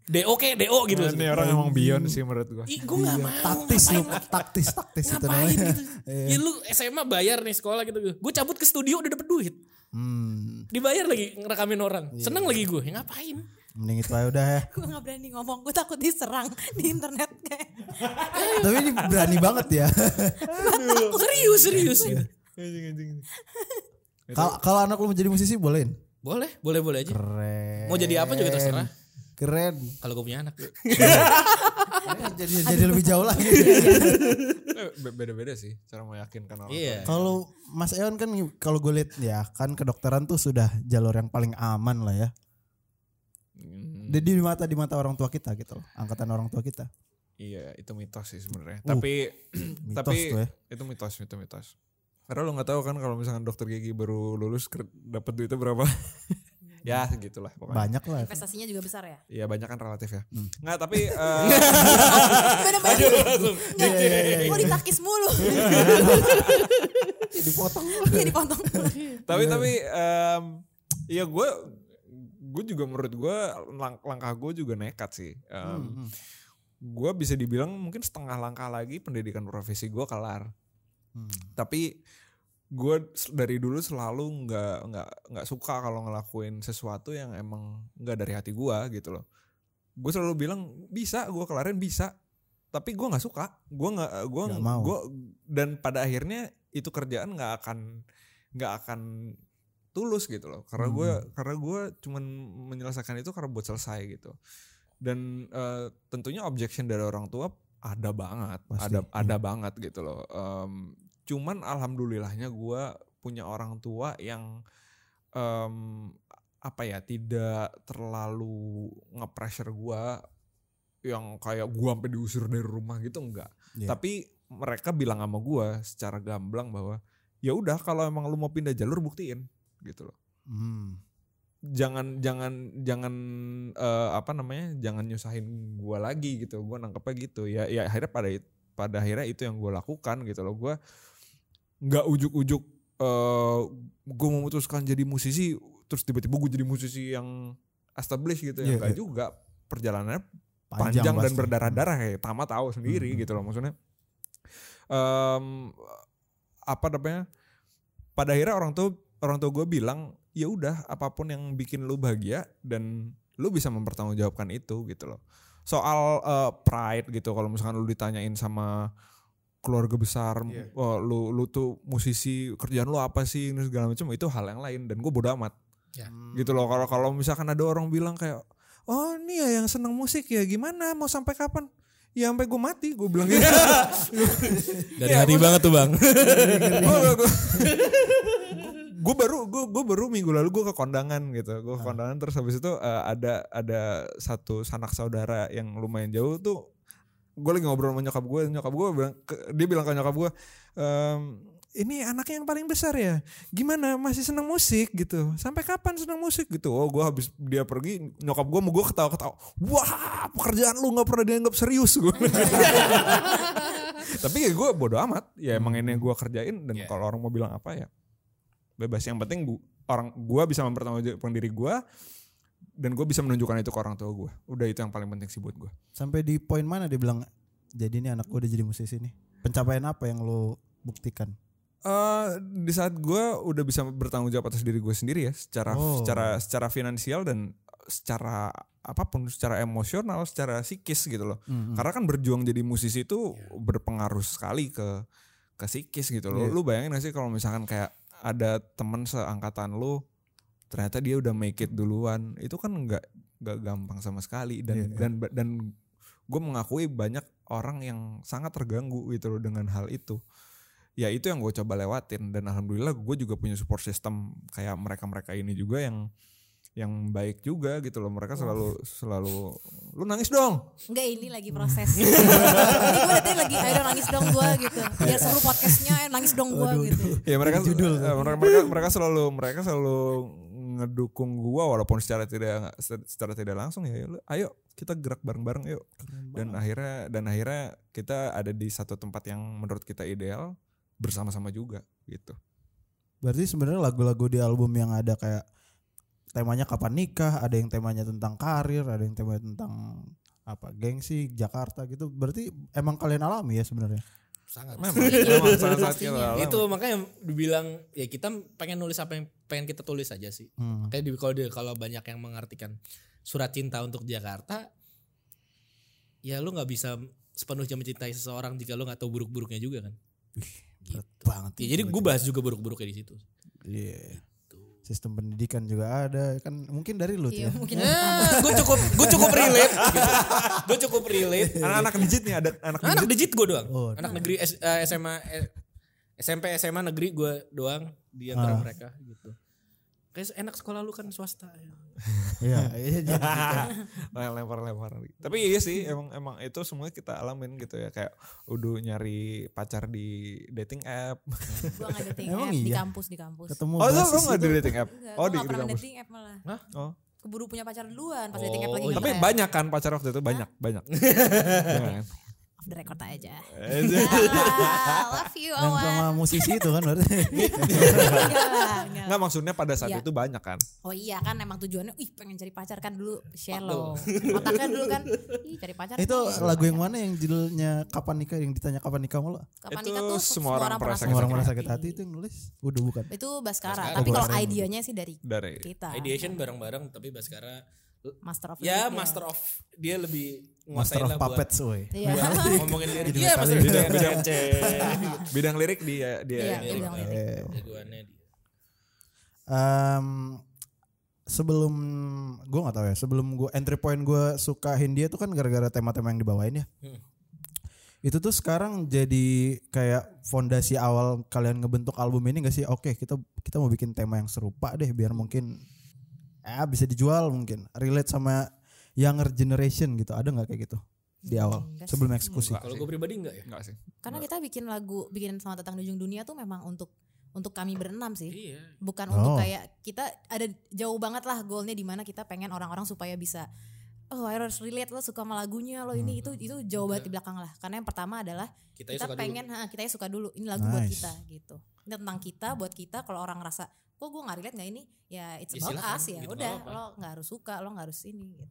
Do ke do gitu Nah, Ini orang emang beyond sih menurut gue. Ih, gue nggak mau Taktis lu, taktis, taktis itu ngapain namanya. gitu ya lu SMA bayar nih sekolah gitu. Gue cabut ke studio udah dapet duit. Hmm, dibayar lagi ngerekamin orang. Seneng lagi gue ya ngapain mending itu aja udah ya. gue nggak berani ngomong gue takut diserang di internet kayak Tapi ini berani banget ya. serius serius Anjing, anjing. Kalau kalau anak lu mau jadi musisi bolehin. boleh boleh boleh aja Keren. mau jadi apa juga terserah Keren. kalau gue punya anak jadi jadi lebih jauh lagi. Be- Beda-beda sih cara meyakinkan orang. iya kalau Mas Eon kan kalau gue lihat ya kan kedokteran tuh sudah jalur yang paling aman lah ya. Hmm, Di, di mata di mata orang tua kita gitu loh. Angkatan orang tua kita. Iya itu mitos sih sebenarnya. Uh, tapi mitos tapi tuh ya. itu mitos itu mitos. Karena lo nggak tahu kan kalau misalkan dokter gigi baru lulus dapat duitnya berapa? ya gitulah pokoknya. Banyak lah. investasinya juga besar ya Iya banyak kan relatif ya. Hmm. Nggak tapi eh, bener-bener gue ditakis mulu Dipotong. iya dipotong tapi tapi em, ya gue gue juga menurut gue lang- langkah gue juga nekat sih. Em, Hmm, Gue bisa dibilang mungkin setengah langkah lagi pendidikan profesi gue kelar. Hmm. Tapi gue dari dulu selalu nggak nggak nggak suka kalau ngelakuin sesuatu yang emang nggak dari hati gue gitu loh. Gue selalu bilang bisa, gue kelarin bisa. Tapi gue nggak suka. Gue nggak gue gue dan pada akhirnya itu kerjaan nggak akan nggak akan tulus gitu loh. Karena gue Hmm. karena gue cuman menyelesaikan itu karena buat selesai gitu. Dan eh, tentunya objection dari orang tua ada banget, Pasti, ada iya. ada banget gitu loh. Em, cuman alhamdulillahnya gue punya orang tua yang em, apa ya tidak terlalu nge-pressure gue yang kayak gue sampai diusir dari rumah gitu enggak. Iya. Tapi mereka bilang sama gue secara gamblang bahwa ya udah kalau emang lu mau pindah jalur buktiin gitu loh Hmm. jangan jangan jangan eh, apa namanya jangan nyusahin gua lagi gitu gua nangkepnya gitu ya ya akhirnya pada pada akhirnya itu yang gue lakukan gitu loh gua nggak ujuk-ujuk eh gue memutuskan jadi musisi terus tiba-tiba gue jadi musisi yang established gitu ya Iya, enggak iya. juga perjalanannya panjang, dan pasti. berdarah-darah kayak Tama tahu sendiri Hmm. gitu loh maksudnya Em, apa namanya pada akhirnya orang tua orang tua gue bilang ya udah apa pun yang bikin lu bahagia dan lu bisa mempertanggungjawabkan itu gitu loh. Soal eh, pride gitu kalau misalkan lu ditanyain sama keluarga besar Iya. oh, lu lu tuh musisi kerjaan lu apa sih? Ini segala macam itu hal yang lain dan gue bodo amat. Hmm. gitu loh kalau kalau misalkan ada orang bilang kayak oh ini ya yang seneng musik ya gimana? Mau sampai kapan? Ya sampai gue mati gue bilang gitu. Dari hati banget tuh bang gue baru gue gue baru minggu lalu gue ke kondangan gitu. Gue ke kondangan terus habis itu eh, ada ada satu sanak saudara yang lumayan jauh tuh gue lagi ngobrol sama nyokap gue nyokap gue bilang ke- dia bilang ke nyokap gue "Em, ini anaknya yang paling besar ya? Gimana? Masih seneng musik? Gitu. Sampai kapan seneng musik? Gitu. Oh gue habis dia pergi nyokap gue mau gue ketawa ketawa wah pekerjaan lu nggak pernah dianggap serius. Gue tapi ya gue bodo amat. Ya emang ini yang gue kerjain dan Yeah. kalau orang mau bilang apa ya bebas yang penting gua, orang gue bisa mempertanggungjawabkan diri gue dan gue bisa menunjukkan itu ke orang tua gue udah itu yang paling penting sih buat gue Sampai di poin mana dia bilang jadi ini anak gue udah jadi musisi nih. Pencapaian apa yang lo buktikan? Eh di saat gue udah bisa bertanggung jawab atas diri gue sendiri ya secara Oh. secara secara finansial dan secara apa pun secara emosional secara psikis gitu loh Hmm, karena kan berjuang jadi musisi itu berpengaruh sekali ke ke psikis gitu loh Iya. lu bayangin gak sih kalau misalkan kayak ada teman seangkatan lu ternyata dia udah make it duluan. Itu kan nggak nggak gampang sama sekali. Dan Iya, iya. dan dan gue mengakui banyak orang yang sangat terganggu gitu loh dengan hal itu. Ya itu yang gue coba lewatin. Dan alhamdulillah gue juga punya support system kayak mereka mereka ini juga yang yang baik juga gitu loh. Mereka selalu selalu lu nangis dong. Enggak ini lagi proses. gue nanti lagi ayo nangis dong gue gitu. Biar seru podcastnya ayo nangis dong gue gitu. ya mereka eh, mereka, mereka mereka selalu mereka selalu ngedukung gua walaupun secara tidak secara tidak langsung ya lu, ayo kita gerak bareng-bareng yuk. Dan akhirnya dan akhirnya kita ada di satu tempat yang menurut kita ideal bersama-sama juga gitu. Berarti sebenarnya lagu-lagu di album yang ada kayak temanya kapan nikah, ada yang temanya tentang karir, ada yang temanya tentang apa gengsi Jakarta gitu. Berarti emang kalian alami ya sebenarnya. sangat memang memang sangat-sangat kita Pastinya. alami. itu makanya dibilang ya kita pengen nulis apa yang pengen kita tulis aja sih Hmm. kayak di kalau kalau banyak yang mengartikan surat cinta untuk Jakarta ya lu nggak bisa sepenuhnya mencintai seseorang jika lu nggak tahu buruk-buruknya juga kan Berat banget. ya, jadi gue bahas juga buruk-buruknya di situ Iya. Sistem pendidikan juga ada kan mungkin dari lu Iya ya. mungkin. Gue cukup gue cukup relate gitu. gue cukup relate. Anak-anak digit nih ada anak anak digit. digit gue doang. Oh, anak negeri S- eh, SMA eh, SMP SMA negeri gue doang. Di antara Ah. mereka gitu kayak enak sekolah lu kan swasta ya. Iya, iya jadi lempar-lempar tapi iya sih emang emang itu semua kita alamin gitu ya kayak udah nyari pacar di dating app gue nggak dating Emang app di iya? kampus di kampus. ketemu oh lu lu basis nggak itu. di dating app Enggak, oh di, kampus dating app malah. oh Keburu punya pacar duluan pas dating app Oh, lagi iya. tapi banyak kan pacar waktu itu banyak banyak Iya kan? Off the record aja. Love you Dan Awan. sama musisi itu kan berarti. Enggak maksudnya pada saat Iya. itu banyak kan Oh iya kan emang tujuannya ih pengen cari pacar kan dulu shallow. Otaknya dulu kan ih cari pacar. itu lagu yang mana yang judulnya kapan nikah yang ditanya kapan nikah mulu? Kapan Itu nikah tuh semua orang pernah sakit Semua orang merasa sakit hati itu yang nulis. Udah bukan. Itu Baskara, Baskara. tapi kalau idenya sih dari dari kita. ideation bareng-bareng tapi Baskara Master of ya Lyric, master of dia lebih Master nguasain of Puppets woy. Iya. buat ngomongin lirik iya master bidang- bidang bidang- bidang bidang lirik dia dia Iya, bilang lirik. Eh, jagoannya dia. Em, sebelum gue nggak tahu ya sebelum gue entry point gue suka Hindia tuh kan gara-gara tema-tema yang dibawain ya. Hmm. itu tuh sekarang jadi kayak fondasi awal kalian ngebentuk album ini gak sih? Oke kita kita mau bikin tema yang serupa deh biar mungkin eh bisa dijual mungkin relate sama younger generation gitu ada nggak kayak gitu di awal Enggak sih. sebelum eksekusi Enggak kalau sih. gue pribadi enggak ya Enggak sih Karena kita bikin lagu bikin sama tentang di ujung dunia tuh memang untuk untuk kami berenam sih. iya Bukan Oh. untuk kayak kita ada jauh banget lah goalnya di mana kita pengen orang-orang supaya bisa oh I harus relate lo suka sama lagunya lo ini itu itu jauh banget di belakang lah. Karena yang pertama adalah kita, kita suka pengen ha, kita suka dulu ini lagu buat Nice. kita gitu. Ini tentang kita buat kita kalau orang ngerasa kok gue nggak relate nggak ini ya it's Ya about silakan, us ya gitu, udah lo nggak harus suka lo nggak harus ini gitu.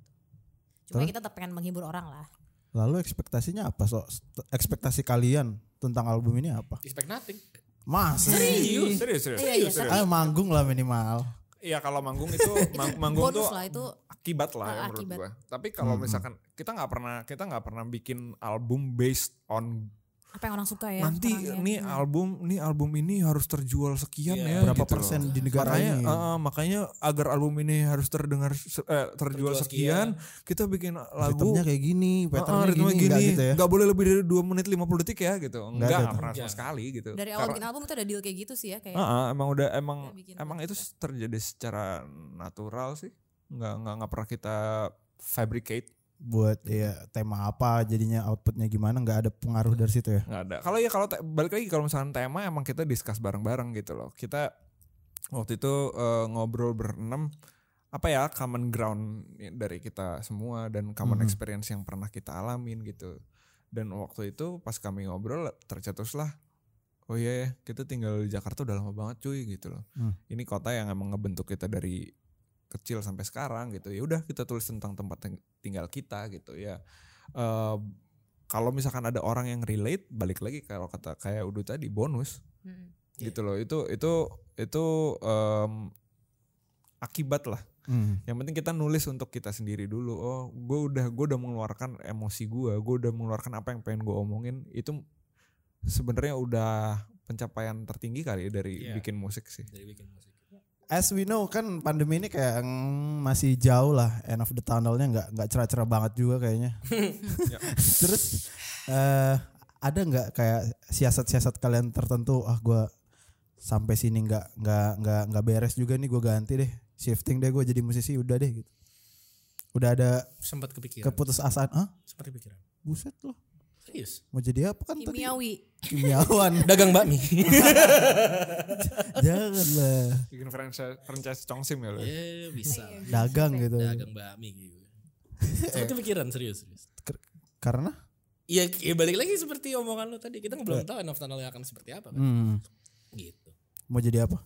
Cuma Terus? kita tetap pengen menghibur orang lah. lalu ekspektasinya apa so ekspektasi kalian tentang album ini apa expect nothing mas serius serius serius Iya, iya, serius. ah manggung lah minimal Iya kalau manggung itu mang- manggung Bonus tuh lah itu akibat lah ya Ah, menurut akibat. gua. Tapi kalau misalkan kita nggak pernah kita nggak pernah bikin album based on apa yang orang suka ya. nanti ya. nih Hmm. album nih album ini harus terjual sekian ya Iya. berapa gitu loh. persen di negara makanya ini eh, makanya agar album ini harus terdengar se- eh, terjual Terjual sekian kita bikin lagu ritmenya kayak gini patternnya ritmenya gini, nggak gitu ya nggak boleh lebih dari 2 menit 50 detik ya gitu enggak ada nggak tuh. pernah sama Iya. sekali gitu dari awal Karena- bikin album itu ada deal kayak gitu sih ya kayak Ah, ah, emang udah emang emang gitu. itu terjadi secara natural sih nggak nggak nggak pernah kita fabricate buat ya tema apa jadinya outputnya gimana nggak ada pengaruh dari situ ya? Nggak ada. Kalau ya kalau balik lagi kalau misalnya tema emang kita discuss bareng-bareng gitu loh. Kita waktu itu eh, ngobrol berenam apa ya common ground dari kita semua dan common Mhm. experience yang pernah kita alamin gitu. Dan waktu itu pas kami ngobrol tercetuslah oh iya ya kita tinggal di Jakarta udah lama banget cuy gitu loh. Hmm. ini kota yang emang ngebentuk kita dari kecil sampai sekarang gitu ya udah kita tulis tentang tempat ting- tinggal kita gitu ya Eh, kalau misalkan ada orang yang relate balik lagi kalau kata kayak udah tadi bonus Mm. gitu loh itu itu itu em, akibat lah Hmm. yang penting kita nulis untuk kita sendiri dulu oh gue udah gue udah mengeluarkan emosi gue gue udah mengeluarkan apa yang pengen gue omongin itu sebenarnya udah pencapaian tertinggi kali ya dari Iya. bikin musik sih dari bikin musik as we know kan pandemi ini kayak masih jauh lah end of the tunnelnya nggak nggak cerah-cerah banget juga kayaknya Ya. terus eh ada nggak kayak siasat-siasat kalian tertentu ah gue sampai sini nggak nggak nggak nggak beres juga nih gue ganti deh shifting deh gue jadi musisi udah deh gitu. Udah ada Sempat kepikiran. keputusasaan, ah Sempat kepikiran. buset loh. Serius. Mau jadi apa kan tadi? Kimiawi. Kimiawan. Dagang bakmi. Jangan lah. Bikin franchise, franchise Chongsim ya lo. Ya bisa. Dagang gitu. Dagang bakmi gitu. Sempat kepikiran serius. serius. Karena Iya, ya balik lagi seperti omongan lo tadi. Kita belum tahu end of tunnel akan seperti apa kan. hmm, Gitu. mau jadi apa?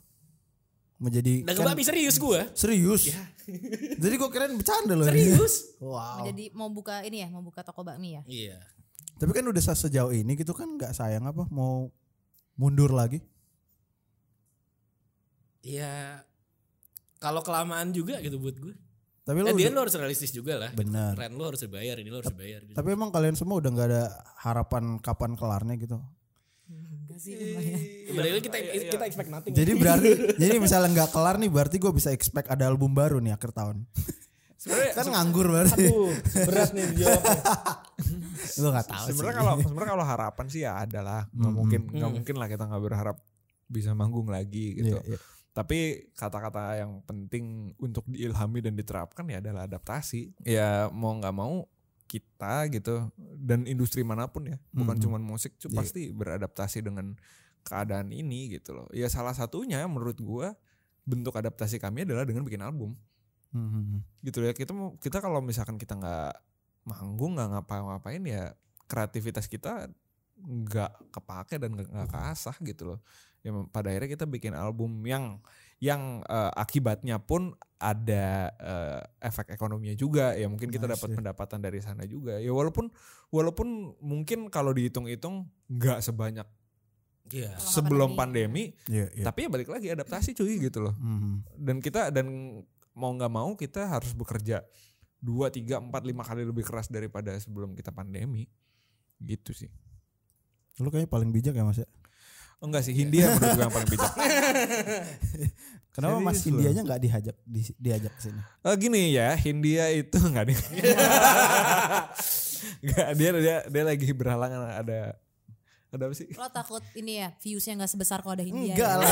Mau jadi Dagang kan- bakmi serius gua. serius. jadi gue kirain bercanda loh. Serius. Wow. Jadi mau buka ini ya, mau buka toko bakmi ya. Iya. Tapi kan udah se- sejauh ini gitu kan nggak sayang apa mau mundur lagi? Iya. Kalau kelamaan juga gitu buat gue. Tapi lo Eh, dia udah- lo harus realistis juga lah. bener. Rent lo harus dibayar, ini lo harus dibayar. Gitu. Tapi emang kalian semua udah nggak ada harapan kapan kelarnya gitu. Enggak sih lagi kita kita expect nothing. Jadi berarti jadi misalnya nggak kelar nih berarti gue bisa expect ada album baru nih akhir tahun. Sebenarnya kan nganggur berarti. Aduh, berat nih jawabnya. Gue nggak tahu sih. sebenarnya kalau sebenarnya kalau harapan sih ya ada lah. Nggak mungkin nggak mungkin lah kita nggak berharap bisa manggung lagi gitu. Iya, iya. Tapi kata-kata yang penting untuk diilhami dan diterapkan ya adalah adaptasi. Ya mau nggak mau kita gitu dan industri mana pun ya, bukan Mhm. cuman musik, cu- Iya. pasti beradaptasi dengan keadaan ini gitu loh. Ya salah satunya menurut gua bentuk adaptasi kami adalah dengan bikin album Hmm. gitu ya. Kita mau kita kalau misalkan kita nggak manggung nggak ngapa-ngapain ya kreativitas kita nggak kepake dan nggak nggak keasah gitu loh. Ya pada akhirnya kita bikin album yang yang eh, akibatnya pun ada eh, efek ekonominya juga ya mungkin kita Nice, dapat pendapatan dari sana juga ya walaupun walaupun mungkin kalau dihitung-hitung nggak sebanyak. Kalau sebelum pandemi. pandemi Iya, iya. tapi ya balik lagi adaptasi cuy gitu loh Hmm. dan kita dan mau nggak mau kita harus bekerja dua tiga empat lima kali lebih keras daripada sebelum kita pandemi gitu sih Lu kayaknya paling bijak ya Mas ya. enggak sih Hindia menurut gue yang paling bijak Kenapa Mas Serius loh. Indianya nggak diajak di- diajak ke sini? Eh, gini ya Hindia itu enggak nih Enggak, dia dia dia lagi berhalangan ada ada apa sih Lo takut ini ya viewsnya nggak sebesar kalau ada Hindia. Enggak ya? lah.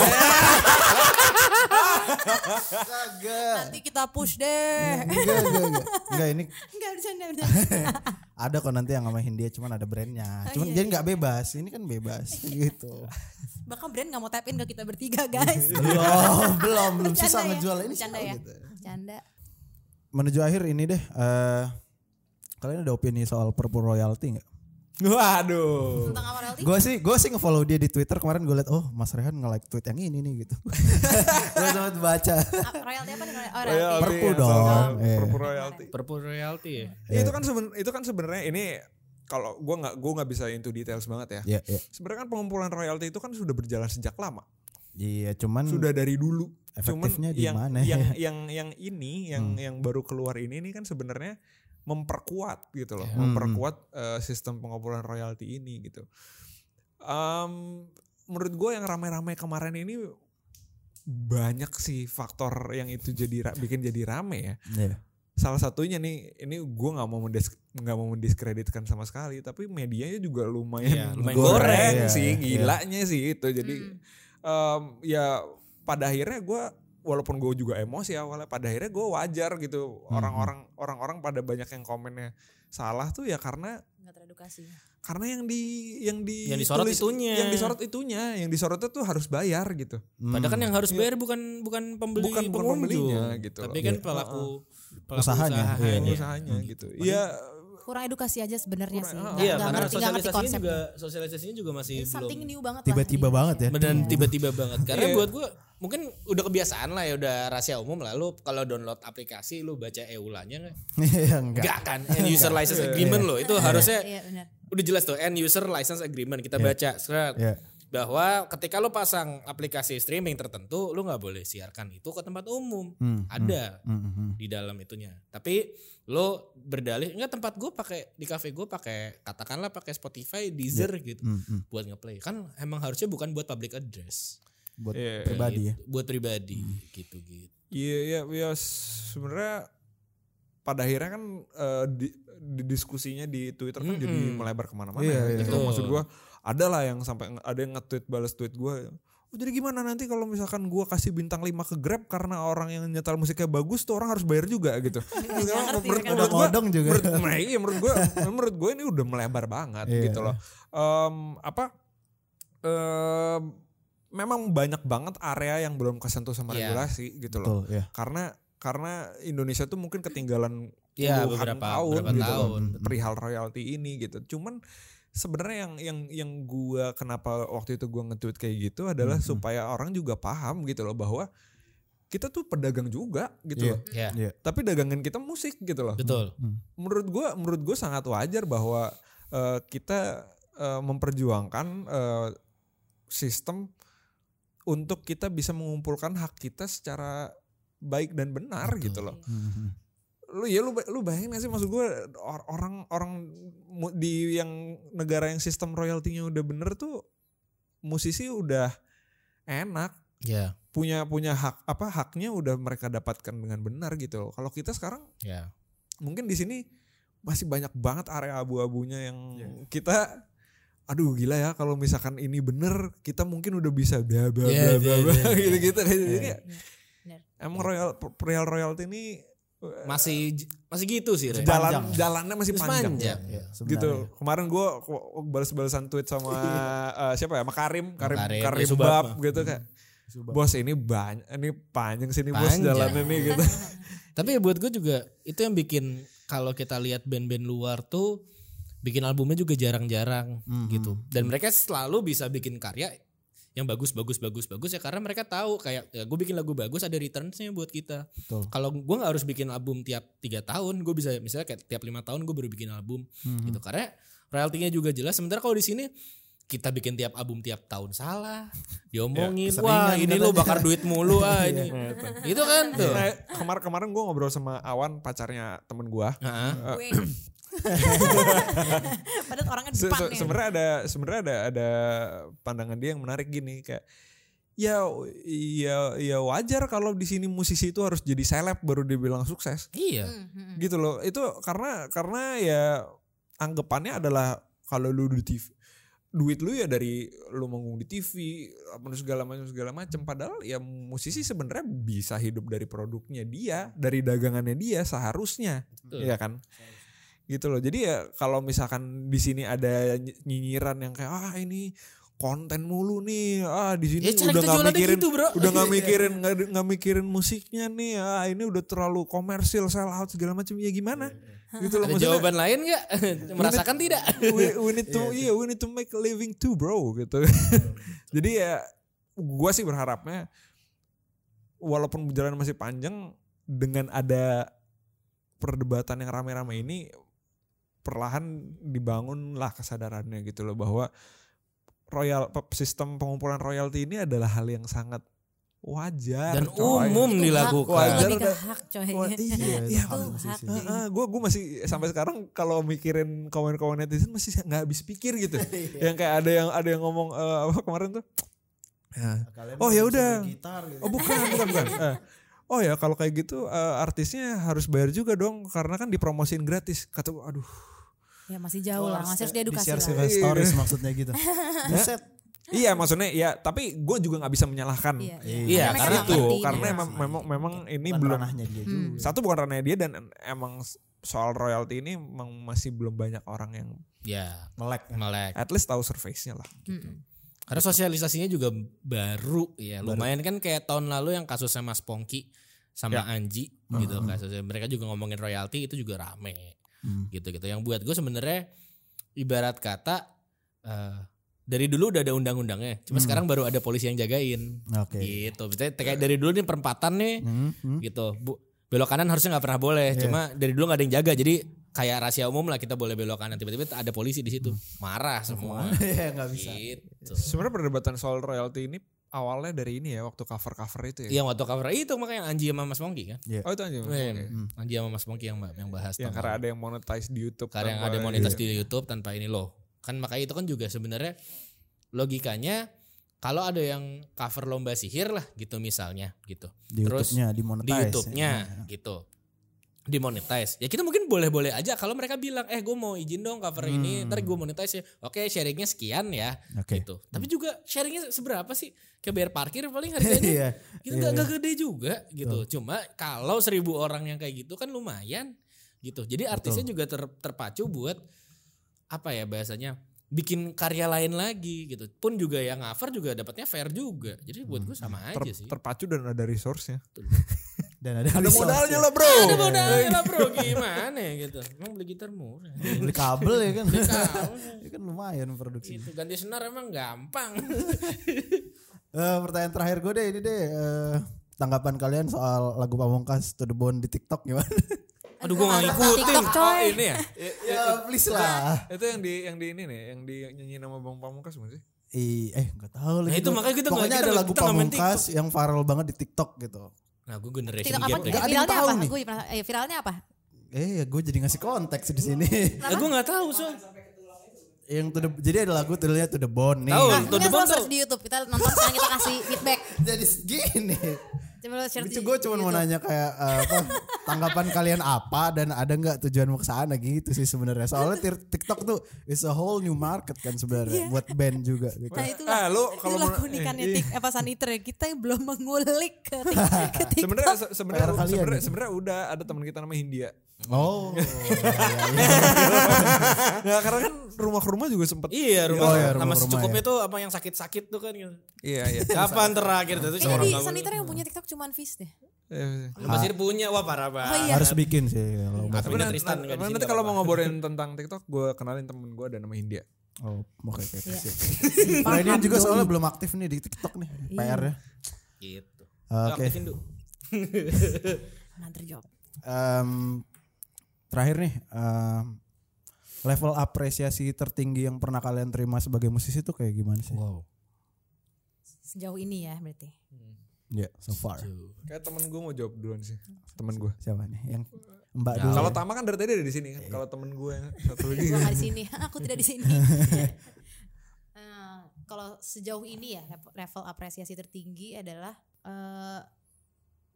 Kagak. Nanti kita push deh. Enggak, enggak, enggak. Enggak ini Enggak bercanda bercanda. ada kok nanti yang sama Hindia cuman ada brandnya. Cuman iya, jadi nggak bebas. Ini kan bebas gitu. Bahkan brand nggak mau tap in ke kita bertiga guys. belum, belum, belum susah ya? ngejual ini. Bercanda susah ya? gitu. Bercanda. Menuju akhir ini deh. eh kalian ada opini soal Purple Royalty nggak? Waduh Tentang royalty? Gue sih gue sih ngefollow dia di Twitter kemarin gue liat oh Mas Rehan nge-like tweet yang ini nih gitu. gue sempat baca. Royalty apa nih? Oh, Royalty royalty. Perpu yang dong, soal iya. Perpu royalty Purple royalty ya. Ya, itu kan seben, itu kan sebenarnya ini kalau gua nggak gua nggak bisa into details banget ya Iya, iya. sebenarnya kan pengumpulan royalti itu kan sudah berjalan sejak lama Iya, cuman sudah dari dulu. Cuman efektifnya di yang, mana ya? yang yang yang ini yang yang baru keluar ini ini kan sebenarnya memperkuat gitu loh, Hmm. memperkuat eh, sistem pengumpulan royalti ini gitu. Em, menurut gue yang ramai-ramai kemarin ini banyak sih faktor yang itu jadi bikin jadi rame ya. Iya. Salah satunya nih, ini gue nggak mau nggak mau mendiskreditkan sama sekali, tapi medianya juga lumayan, Iya, lumayan goreng, goreng, iya, sih, iya. gilanya sih itu. Jadi Hmm. em, ya pada akhirnya gue walaupun gue juga emosi awalnya pada akhirnya gue wajar gitu Hmm, orang-orang orang-orang pada banyak yang komennya salah tuh ya karena Nggak teredukasi. karena yang di yang di Yang disorot tulis- itunya. yang disorot itunya yang disorotnya tuh harus bayar gitu Padahal kan yang harus bayar bukan bukan pembeli Bukan- pembelinya gitu Tapi kan Iya. pelaku, pelaku Usahanya, usahanya. iya. usahanya gitu iya Kurang edukasi aja sebenarnya sih. Nggak Iya, ngerti nggak ngerti sosialisasinya konsepnya. juga sosialisasinya juga masih Ini something belum new banget lah Tiba-tiba banget ya. Dan Iya. tiba-tiba banget. Karena Iya. buat gue mungkin udah kebiasaan lah ya udah rahasia umum lah lu kalau download aplikasi lu baca EULA-nya nggak? Iya, enggak. Enggak kan? End user license agreement loh. Itu harusnya Iya benar. udah jelas tuh end user license agreement kita baca Seret. Iya. bahwa ketika lu pasang aplikasi streaming tertentu lu nggak boleh siarkan itu ke tempat umum Hmm, ada hmm, hmm, hmm. di dalam itunya tapi lo berdalih enggak tempat gue pakai di cafe gue pakai katakanlah pakai Spotify Deezer gitu Hmm, hmm. buat ngeplay kan emang harusnya bukan buat public address Buat Iya, pribadi ya. Gitu. buat pribadi gitu gitu Iya, iya, iya sebenarnya pada akhirnya kan eh, di, di diskusinya di Twitter kan jadi Mm-mm. melebar ke mana-mana. Iya, ya. iya. Gitu. Betul. Maksud gua ada lah yang sampai nge- ada yang nge-tweet balas tweet gua. jadi gimana nanti kalau misalkan gua kasih bintang 5 ke Grab karena orang yang nyetel musiknya bagus tuh orang harus bayar juga gitu. menurut, mereka. menurut gua, Kodong juga. menurut, nah, iya menurut gue menurut gue ini udah melebar banget Iya. gitu loh Em, apa em, memang banyak banget area yang belum kesentuh sama Iya. regulasi gitu loh Betul, ya. karena karena Indonesia tuh mungkin ketinggalan Iya, puluhan beberapa- tahun beberapa gitu loh, tahun. perihal royalti ini gitu cuman sebenarnya yang yang yang gua kenapa waktu itu gua nge-tweet kayak gitu adalah Mhm. supaya orang juga paham gitu loh bahwa kita tuh pedagang juga gitu Iya. loh Ya, Iya. tapi dagangan kita musik gitu loh betul. menurut gua menurut gua sangat wajar bahwa eh, kita eh, memperjuangkan eh, sistem untuk kita bisa mengumpulkan hak kita secara baik dan benar gitu loh. Mhm. Lu ya lu lu bayangin gak sih maksud gua or- orang orang di yang negara yang sistem royaltinya udah bener tuh musisi udah enak Ya, punya punya hak apa haknya udah mereka dapatkan dengan benar gitu loh. Kalau kita sekarang ya. mungkin di sini masih banyak banget area abu-abunya yang Iya. kita aduh gila ya kalau misalkan ini bener kita mungkin udah bisa bla bla Iya, bla bla iya, bla iya. gitu-gitu Jadi emang royal royal royalty ini eh, Masih masih gitu sih. Ren. jalan panjang. jalannya masih panjang, panjang. Iya, gitu kemarin gue balas-balasan tweet sama eh, siapa ya sama Karim Karim Karim, ya. Bab gitu kayak Subab. bos ini banyak ini panjang sini bos Panjang. jalannya nih gitu Tapi ya buat gue juga itu yang bikin kalau kita lihat band-band luar tuh bikin albumnya juga jarang-jarang Mhm. gitu. Dan mereka selalu bisa bikin karya yang bagus bagus bagus bagus ya karena mereka tahu kayak ya gue bikin lagu bagus ada returnsnya buat kita. Betul. Kalau gue nggak harus bikin album tiap tiga tahun, gue bisa misalnya kayak tiap lima tahun gue baru bikin album Mhm. gitu. Karena royaltinya juga jelas. Sementara kalau di sini kita bikin tiap album tiap tahun salah, diomongin, Ya, wah ini lo bakar duit mulu ah ini, itu kan tuh. Kemarin kemarin gue ngobrol sama Awan pacarnya temen gue Heeh. Gue. Padahal orangnya depan se- nih. sebenarnya ada sebenarnya ada ada pandangan dia yang menarik gini kayak ya ya ya wajar kalau di sini musisi itu harus jadi seleb baru dibilang sukses. Iya. Hmm, hmm, gitu loh. Itu karena karena ya anggapannya adalah kalau lu di TV duit lu ya dari lu manggung di TV apa segala macam segala macam. Padahal ya musisi sebenarnya bisa hidup dari produknya dia dari dagangannya dia seharusnya. Betul. Iya kan gitu loh. Jadi ya kalau misalkan di sini ada ny- nyinyiran yang kayak ah ini konten mulu nih ah di sini Ya udah nggak mikirin gitu bro. udah nggak mikirin nggak nggak mikirin musiknya nih ah ini udah terlalu komersil sell out segala macam ya gimana? Gitu loh Ada maksudnya. jawaban lain nggak? Merasakan tidak? we, we need to iya we need to make a living too bro gitu. Jadi ya gua sih berharapnya walaupun perjalanan masih panjang dengan ada perdebatan yang rame-rame ini perlahan dibangunlah kesadarannya gitu loh bahwa royal sistem pengumpulan royalti ini adalah hal yang sangat wajar Dan coy. umum Itu hak, dilakukan. itu Wajar lebih ke hak coy. Wah, iya, Iya, iya, musisi. hak. gue gue masih sampai sekarang kalau mikirin komen-komen netizen masih nggak habis pikir gitu. yang kayak ada yang ada yang ngomong eh, apa kemarin tuh? Ya. Kalian Oh, ya udah. gitu. Oh bukan bukan bukan. Eh, oh ya kalau kayak gitu eh, artisnya harus bayar juga dong karena kan dipromosin gratis. Kata gue, aduh. Ya masih jauh lah, masih harus diedukasi Di-share lah. ke stories maksudnya gitu. Buset. Iya maksudnya ya tapi gue juga nggak bisa menyalahkan Iya, Iya, Mereka karena itu ngerti. karena Iya. emang memang memang ini Bukan belum ranahnya dia Hmm. juga. satu bukan ranahnya dia dan emang soal royalti ini emang masih belum banyak orang yang Ya, Melek. melek. at least tahu surface-nya lah. Mm-mm. Karena sosialisasinya juga baru ya. Lumayan kan kayak tahun lalu yang kasusnya Mas Pongki sama Anji gitu kasusnya. Mereka juga ngomongin royalti itu juga rame. Hmm. Gitu-gitu. Yang buat gue sebenarnya ibarat kata eh, dari dulu udah ada undang-undangnya. Cuma Hmm. sekarang baru ada polisi yang jagain. Oke. Gitu. Maksudnya kayak dari dulu nih perempatan nih Hmm, hmm. gitu. Bu, belok kanan harusnya nggak pernah boleh. Iya. Cuma dari dulu nggak ada yang jaga. Jadi kayak rahasia umum lah kita boleh belok kanan. Tiba-tiba ada polisi di situ. Marah semua. Iya nggak bisa. Gitu. Sebenarnya perdebatan soal royalti ini awalnya dari ini ya waktu cover-cover itu ya. Yang waktu cover itu makanya Anji sama Mas Mongki kan. Oh itu aja. Iya, Oke. Anji sama Mas Mongki yang yang bahas Yang tentang- karena ada yang monetize di YouTube. karena yang ada monetas iya. di YouTube tanpa ini loh. Kan makanya itu kan juga sebenarnya logikanya kalau ada yang cover lomba sihir lah gitu misalnya gitu. Di Terus YouTube-nya di. YouTube-nya Ya. gitu. Dimonetize. Ya kita mungkin boleh-boleh aja kalau mereka bilang eh gue mau izin dong cover ini Hmm. ntar gue monetize ya. Oke sharingnya sekian ya Oke. gitu. Tapi juga sharingnya seberapa sih? Kayak bayar parkir paling harganya Iya. gitu nggak nggak gede juga gitu. Cuma kalau seribu orang yang kayak gitu kan lumayan gitu. Jadi artisnya juga ter- terpacu buat apa ya bahasanya bikin karya lain lagi gitu. Pun juga yang cover juga dapatnya fair juga. Jadi buat gue sama Ter- aja sih. terpacu dan ada resource-nya. Dan ada, Ada modalnya lah bro. ada modalnya lah bro gimana ya gitu emang beli gitar murah Beli kabel ya kan. kabel. Ya kan lumayan produksi. Gitu, ganti senar emang gampang. Eh, pertanyaan terakhir gue deh ini deh eh, tanggapan kalian soal lagu Pamungkas To The Bone di TikTok gimana? Aduh gue gak ngikutin. TikTok, coy. Oh, ini ya? ya please lah. Itu yang di yang di ini nih, yang di nyanyi nama Bang Pamungkas bukan sih? Ih, eh nggak tahu lagi. Nah, itu makanya kita nggak- Pokoknya kita ada lagu kita Pamungkas yang viral banget di TikTok gitu. Nah gue generation TikTok apa? gap Nggak ada yang Viralnya tahu apa? nih. Gue eh, viralnya apa? Eh, ya gue jadi ngasih konteks di sini. Nah, gue gak tahu so. yang to the, jadi ada lagu tulisnya To The Bone nih. Tahu. Nah, To the bone tuh. di YouTube. Kita nonton sekarang kita kasih feedback. Jadi segini. Gue cuma mau YouTube. nanya kayak eh, apa tanggapan kalian apa dan ada nggak tujuanmu ke sana gitu sih sebenarnya. Soalnya TikTok tuh is a whole new market kan sebenarnya buat band juga gitu. Nah itu Ah, lu kalau itulah mau- keunikannya eh, tik apa saniter ya. Kita yang belum mengulik ke, ke TikTok. Sebenarnya sebenarnya gitu. sebenarnya udah ada teman kita namanya Hindia. Oh. Nah, karena kan rumah ke rumah juga sempet Iya rumah, Oh, iya, sama rumah-rumah secukupnya tuh apa yang sakit-sakit tuh kan gitu. Iya, iya. Kapan terakhir tuh? Kayaknya di saniter yang punya TikTok cuman Fis deh. Iya, iya. Masih punya wah parah banget. Oh iya. Harus bikin sih kalau mau. Tapi Tapi nanti, nanti, nanti kalau mau ngobrolin tentang TikTok, gue kenalin temen gue ada nama Hindia. Oh, oke oke. Iya. Nah, ini juga soalnya belum aktif nih di TikTok nih. PR ya. Gitu. Oke. Aktifin dulu. Nanti job. Em, terakhir nih em, level apresiasi tertinggi yang pernah kalian terima sebagai musisi itu kayak gimana sih? Wow. Sejauh ini ya berarti. Ya, so far. Kayak temen gue mau jawab duluan sih. Temen gue. Siapa nih? Yang Mbak Ya, dulu. Kalau Tama kan dari tadi ada di sini kan. Kalau temen gue yang satu lagi. Gue di sini. Aku tidak di sini. Eh, kalau sejauh ini ya level- level apresiasi tertinggi adalah eh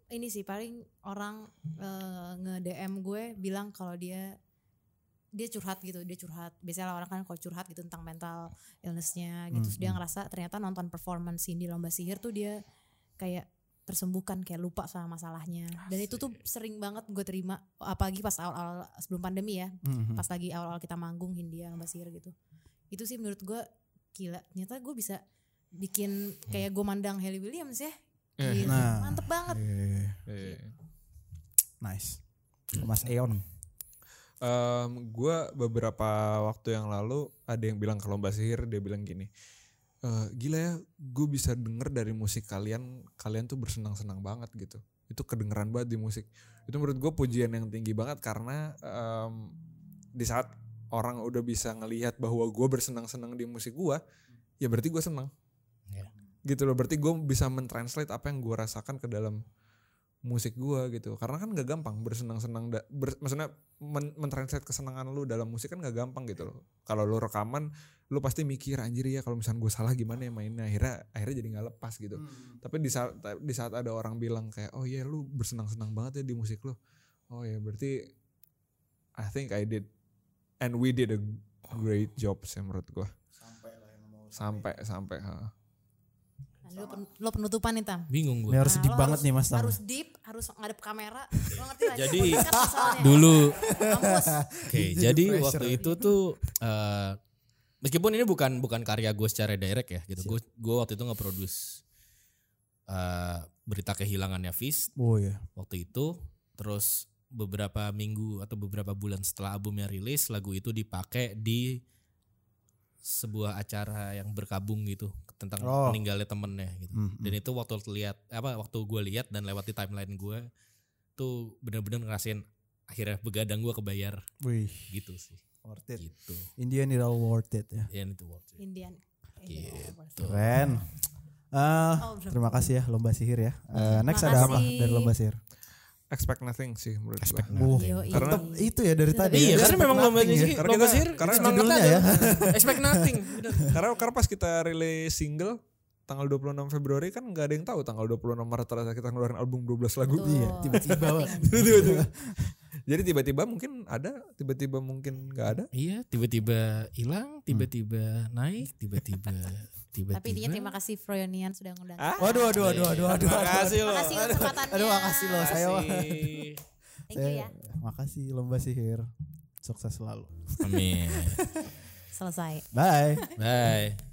ini sih paling orang eh, nge DM gue bilang kalau dia dia curhat gitu dia curhat. Biasanya orang kan kalau curhat gitu tentang mental illnessnya gitu. Terus dia ngerasa ternyata nonton performance di lomba sihir tuh dia kayak tersembuhkan kayak lupa sama masalahnya. Dan itu tuh sering banget gue terima apalagi pas awal-awal sebelum pandemi ya. Mhm. pas lagi awal-awal kita manggung Hindia lomba sihir gitu. Itu sih menurut gue gila. Ternyata gue bisa bikin kayak gue mandang Halle Williams ya Eh. Gila, Nah. mantep banget Eh, Iya. nice. Mas Eon. gue beberapa waktu yang lalu ada yang bilang ke lomba sihir dia bilang gini "Eh, gila ya gue bisa denger dari musik kalian kalian tuh bersenang-senang banget gitu itu kedengeran banget di musik itu menurut gue pujian yang tinggi banget karena em, di saat orang udah bisa ngelihat bahwa gue bersenang-senang di musik gue ya berarti gue senang Ya. Gitu loh. Berarti gue bisa mentranslate apa yang gue rasakan ke dalam musik gua gitu. Karena kan gak gampang bersenang-senang da- ber- maksudnya men mentranslate kesenangan lu dalam musik kan gak gampang gitu loh. Kalau lu rekaman lu pasti mikir anjir ya kalau misalnya gue salah gimana ya mainnya? Akhirnya akhirnya jadi nggak lepas gitu. Tapi di saat di saat ada orang bilang kayak oh iya lu bersenang-senang banget ya di musik lu. Oh ya berarti I think I did and we did a great job sih menurut gua. Sampai sampai. Ha. Lo, pen- lo penutupan nih tam Bingung gue. harus Nah, deep lo banget nih Mas Tam. harus deep harus ngadep kamera lo ngerti lah Jadi, kan. Dulu. Oke, Jadi jadi pressure. waktu itu tuh eh, meskipun ini bukan bukan karya gue secara direct ya gitu. Gue gue waktu itu nge-produce eh, berita kehilangannya Fis Oh ya. waktu itu terus beberapa minggu atau beberapa bulan setelah albumnya rilis lagu itu dipakai di sebuah acara yang berkabung gitu tentang Oh. meninggalnya temennya gitu Hmm, dan itu waktu lihat apa waktu gue lihat dan lewat di timeline gue tuh bener-bener ngerasain akhirnya begadang gue kebayar Wih, gitu sih worth it. gitu Indian it all worth it ya. ya itu worth it. Indian Gitu. Keren. Oh, belum. terima kasih ya lomba sihir ya. Eh, next ada apa dari lomba sihir? Expect nothing sih menurut gua Uh, Yoi. Karena- tetep itu ya dari tadi. Iya, ya, karena expect memang lomba nothing ya. sihir, Karena lomba kita- sihir karena judulnya ya. Expect nothing. Karena karena pas kita rilis single tanggal 26 Februari kan nggak ada yang tahu tanggal 26 Maret ternyata kita ngeluarin album 12 lagu. Betul. Iya, tiba-tiba. Tiba-tiba. Jadi tiba-tiba mungkin ada, tiba-tiba mungkin nggak ada. Iya, tiba-tiba hilang, tiba-tiba naik, tiba-tiba tiba-tiba. Tapi intinya terima kasih Froyonian sudah ngundang. Ah, Waduh, waduh, waduh, waduh, waduh. Terima kasih loh. Makasih kesempatannya. Aduh, makasih loh. Saya Kasih. Thank you ya. makasih lomba sihir. Sukses selalu. Amin. Selesai. Bye. Bye.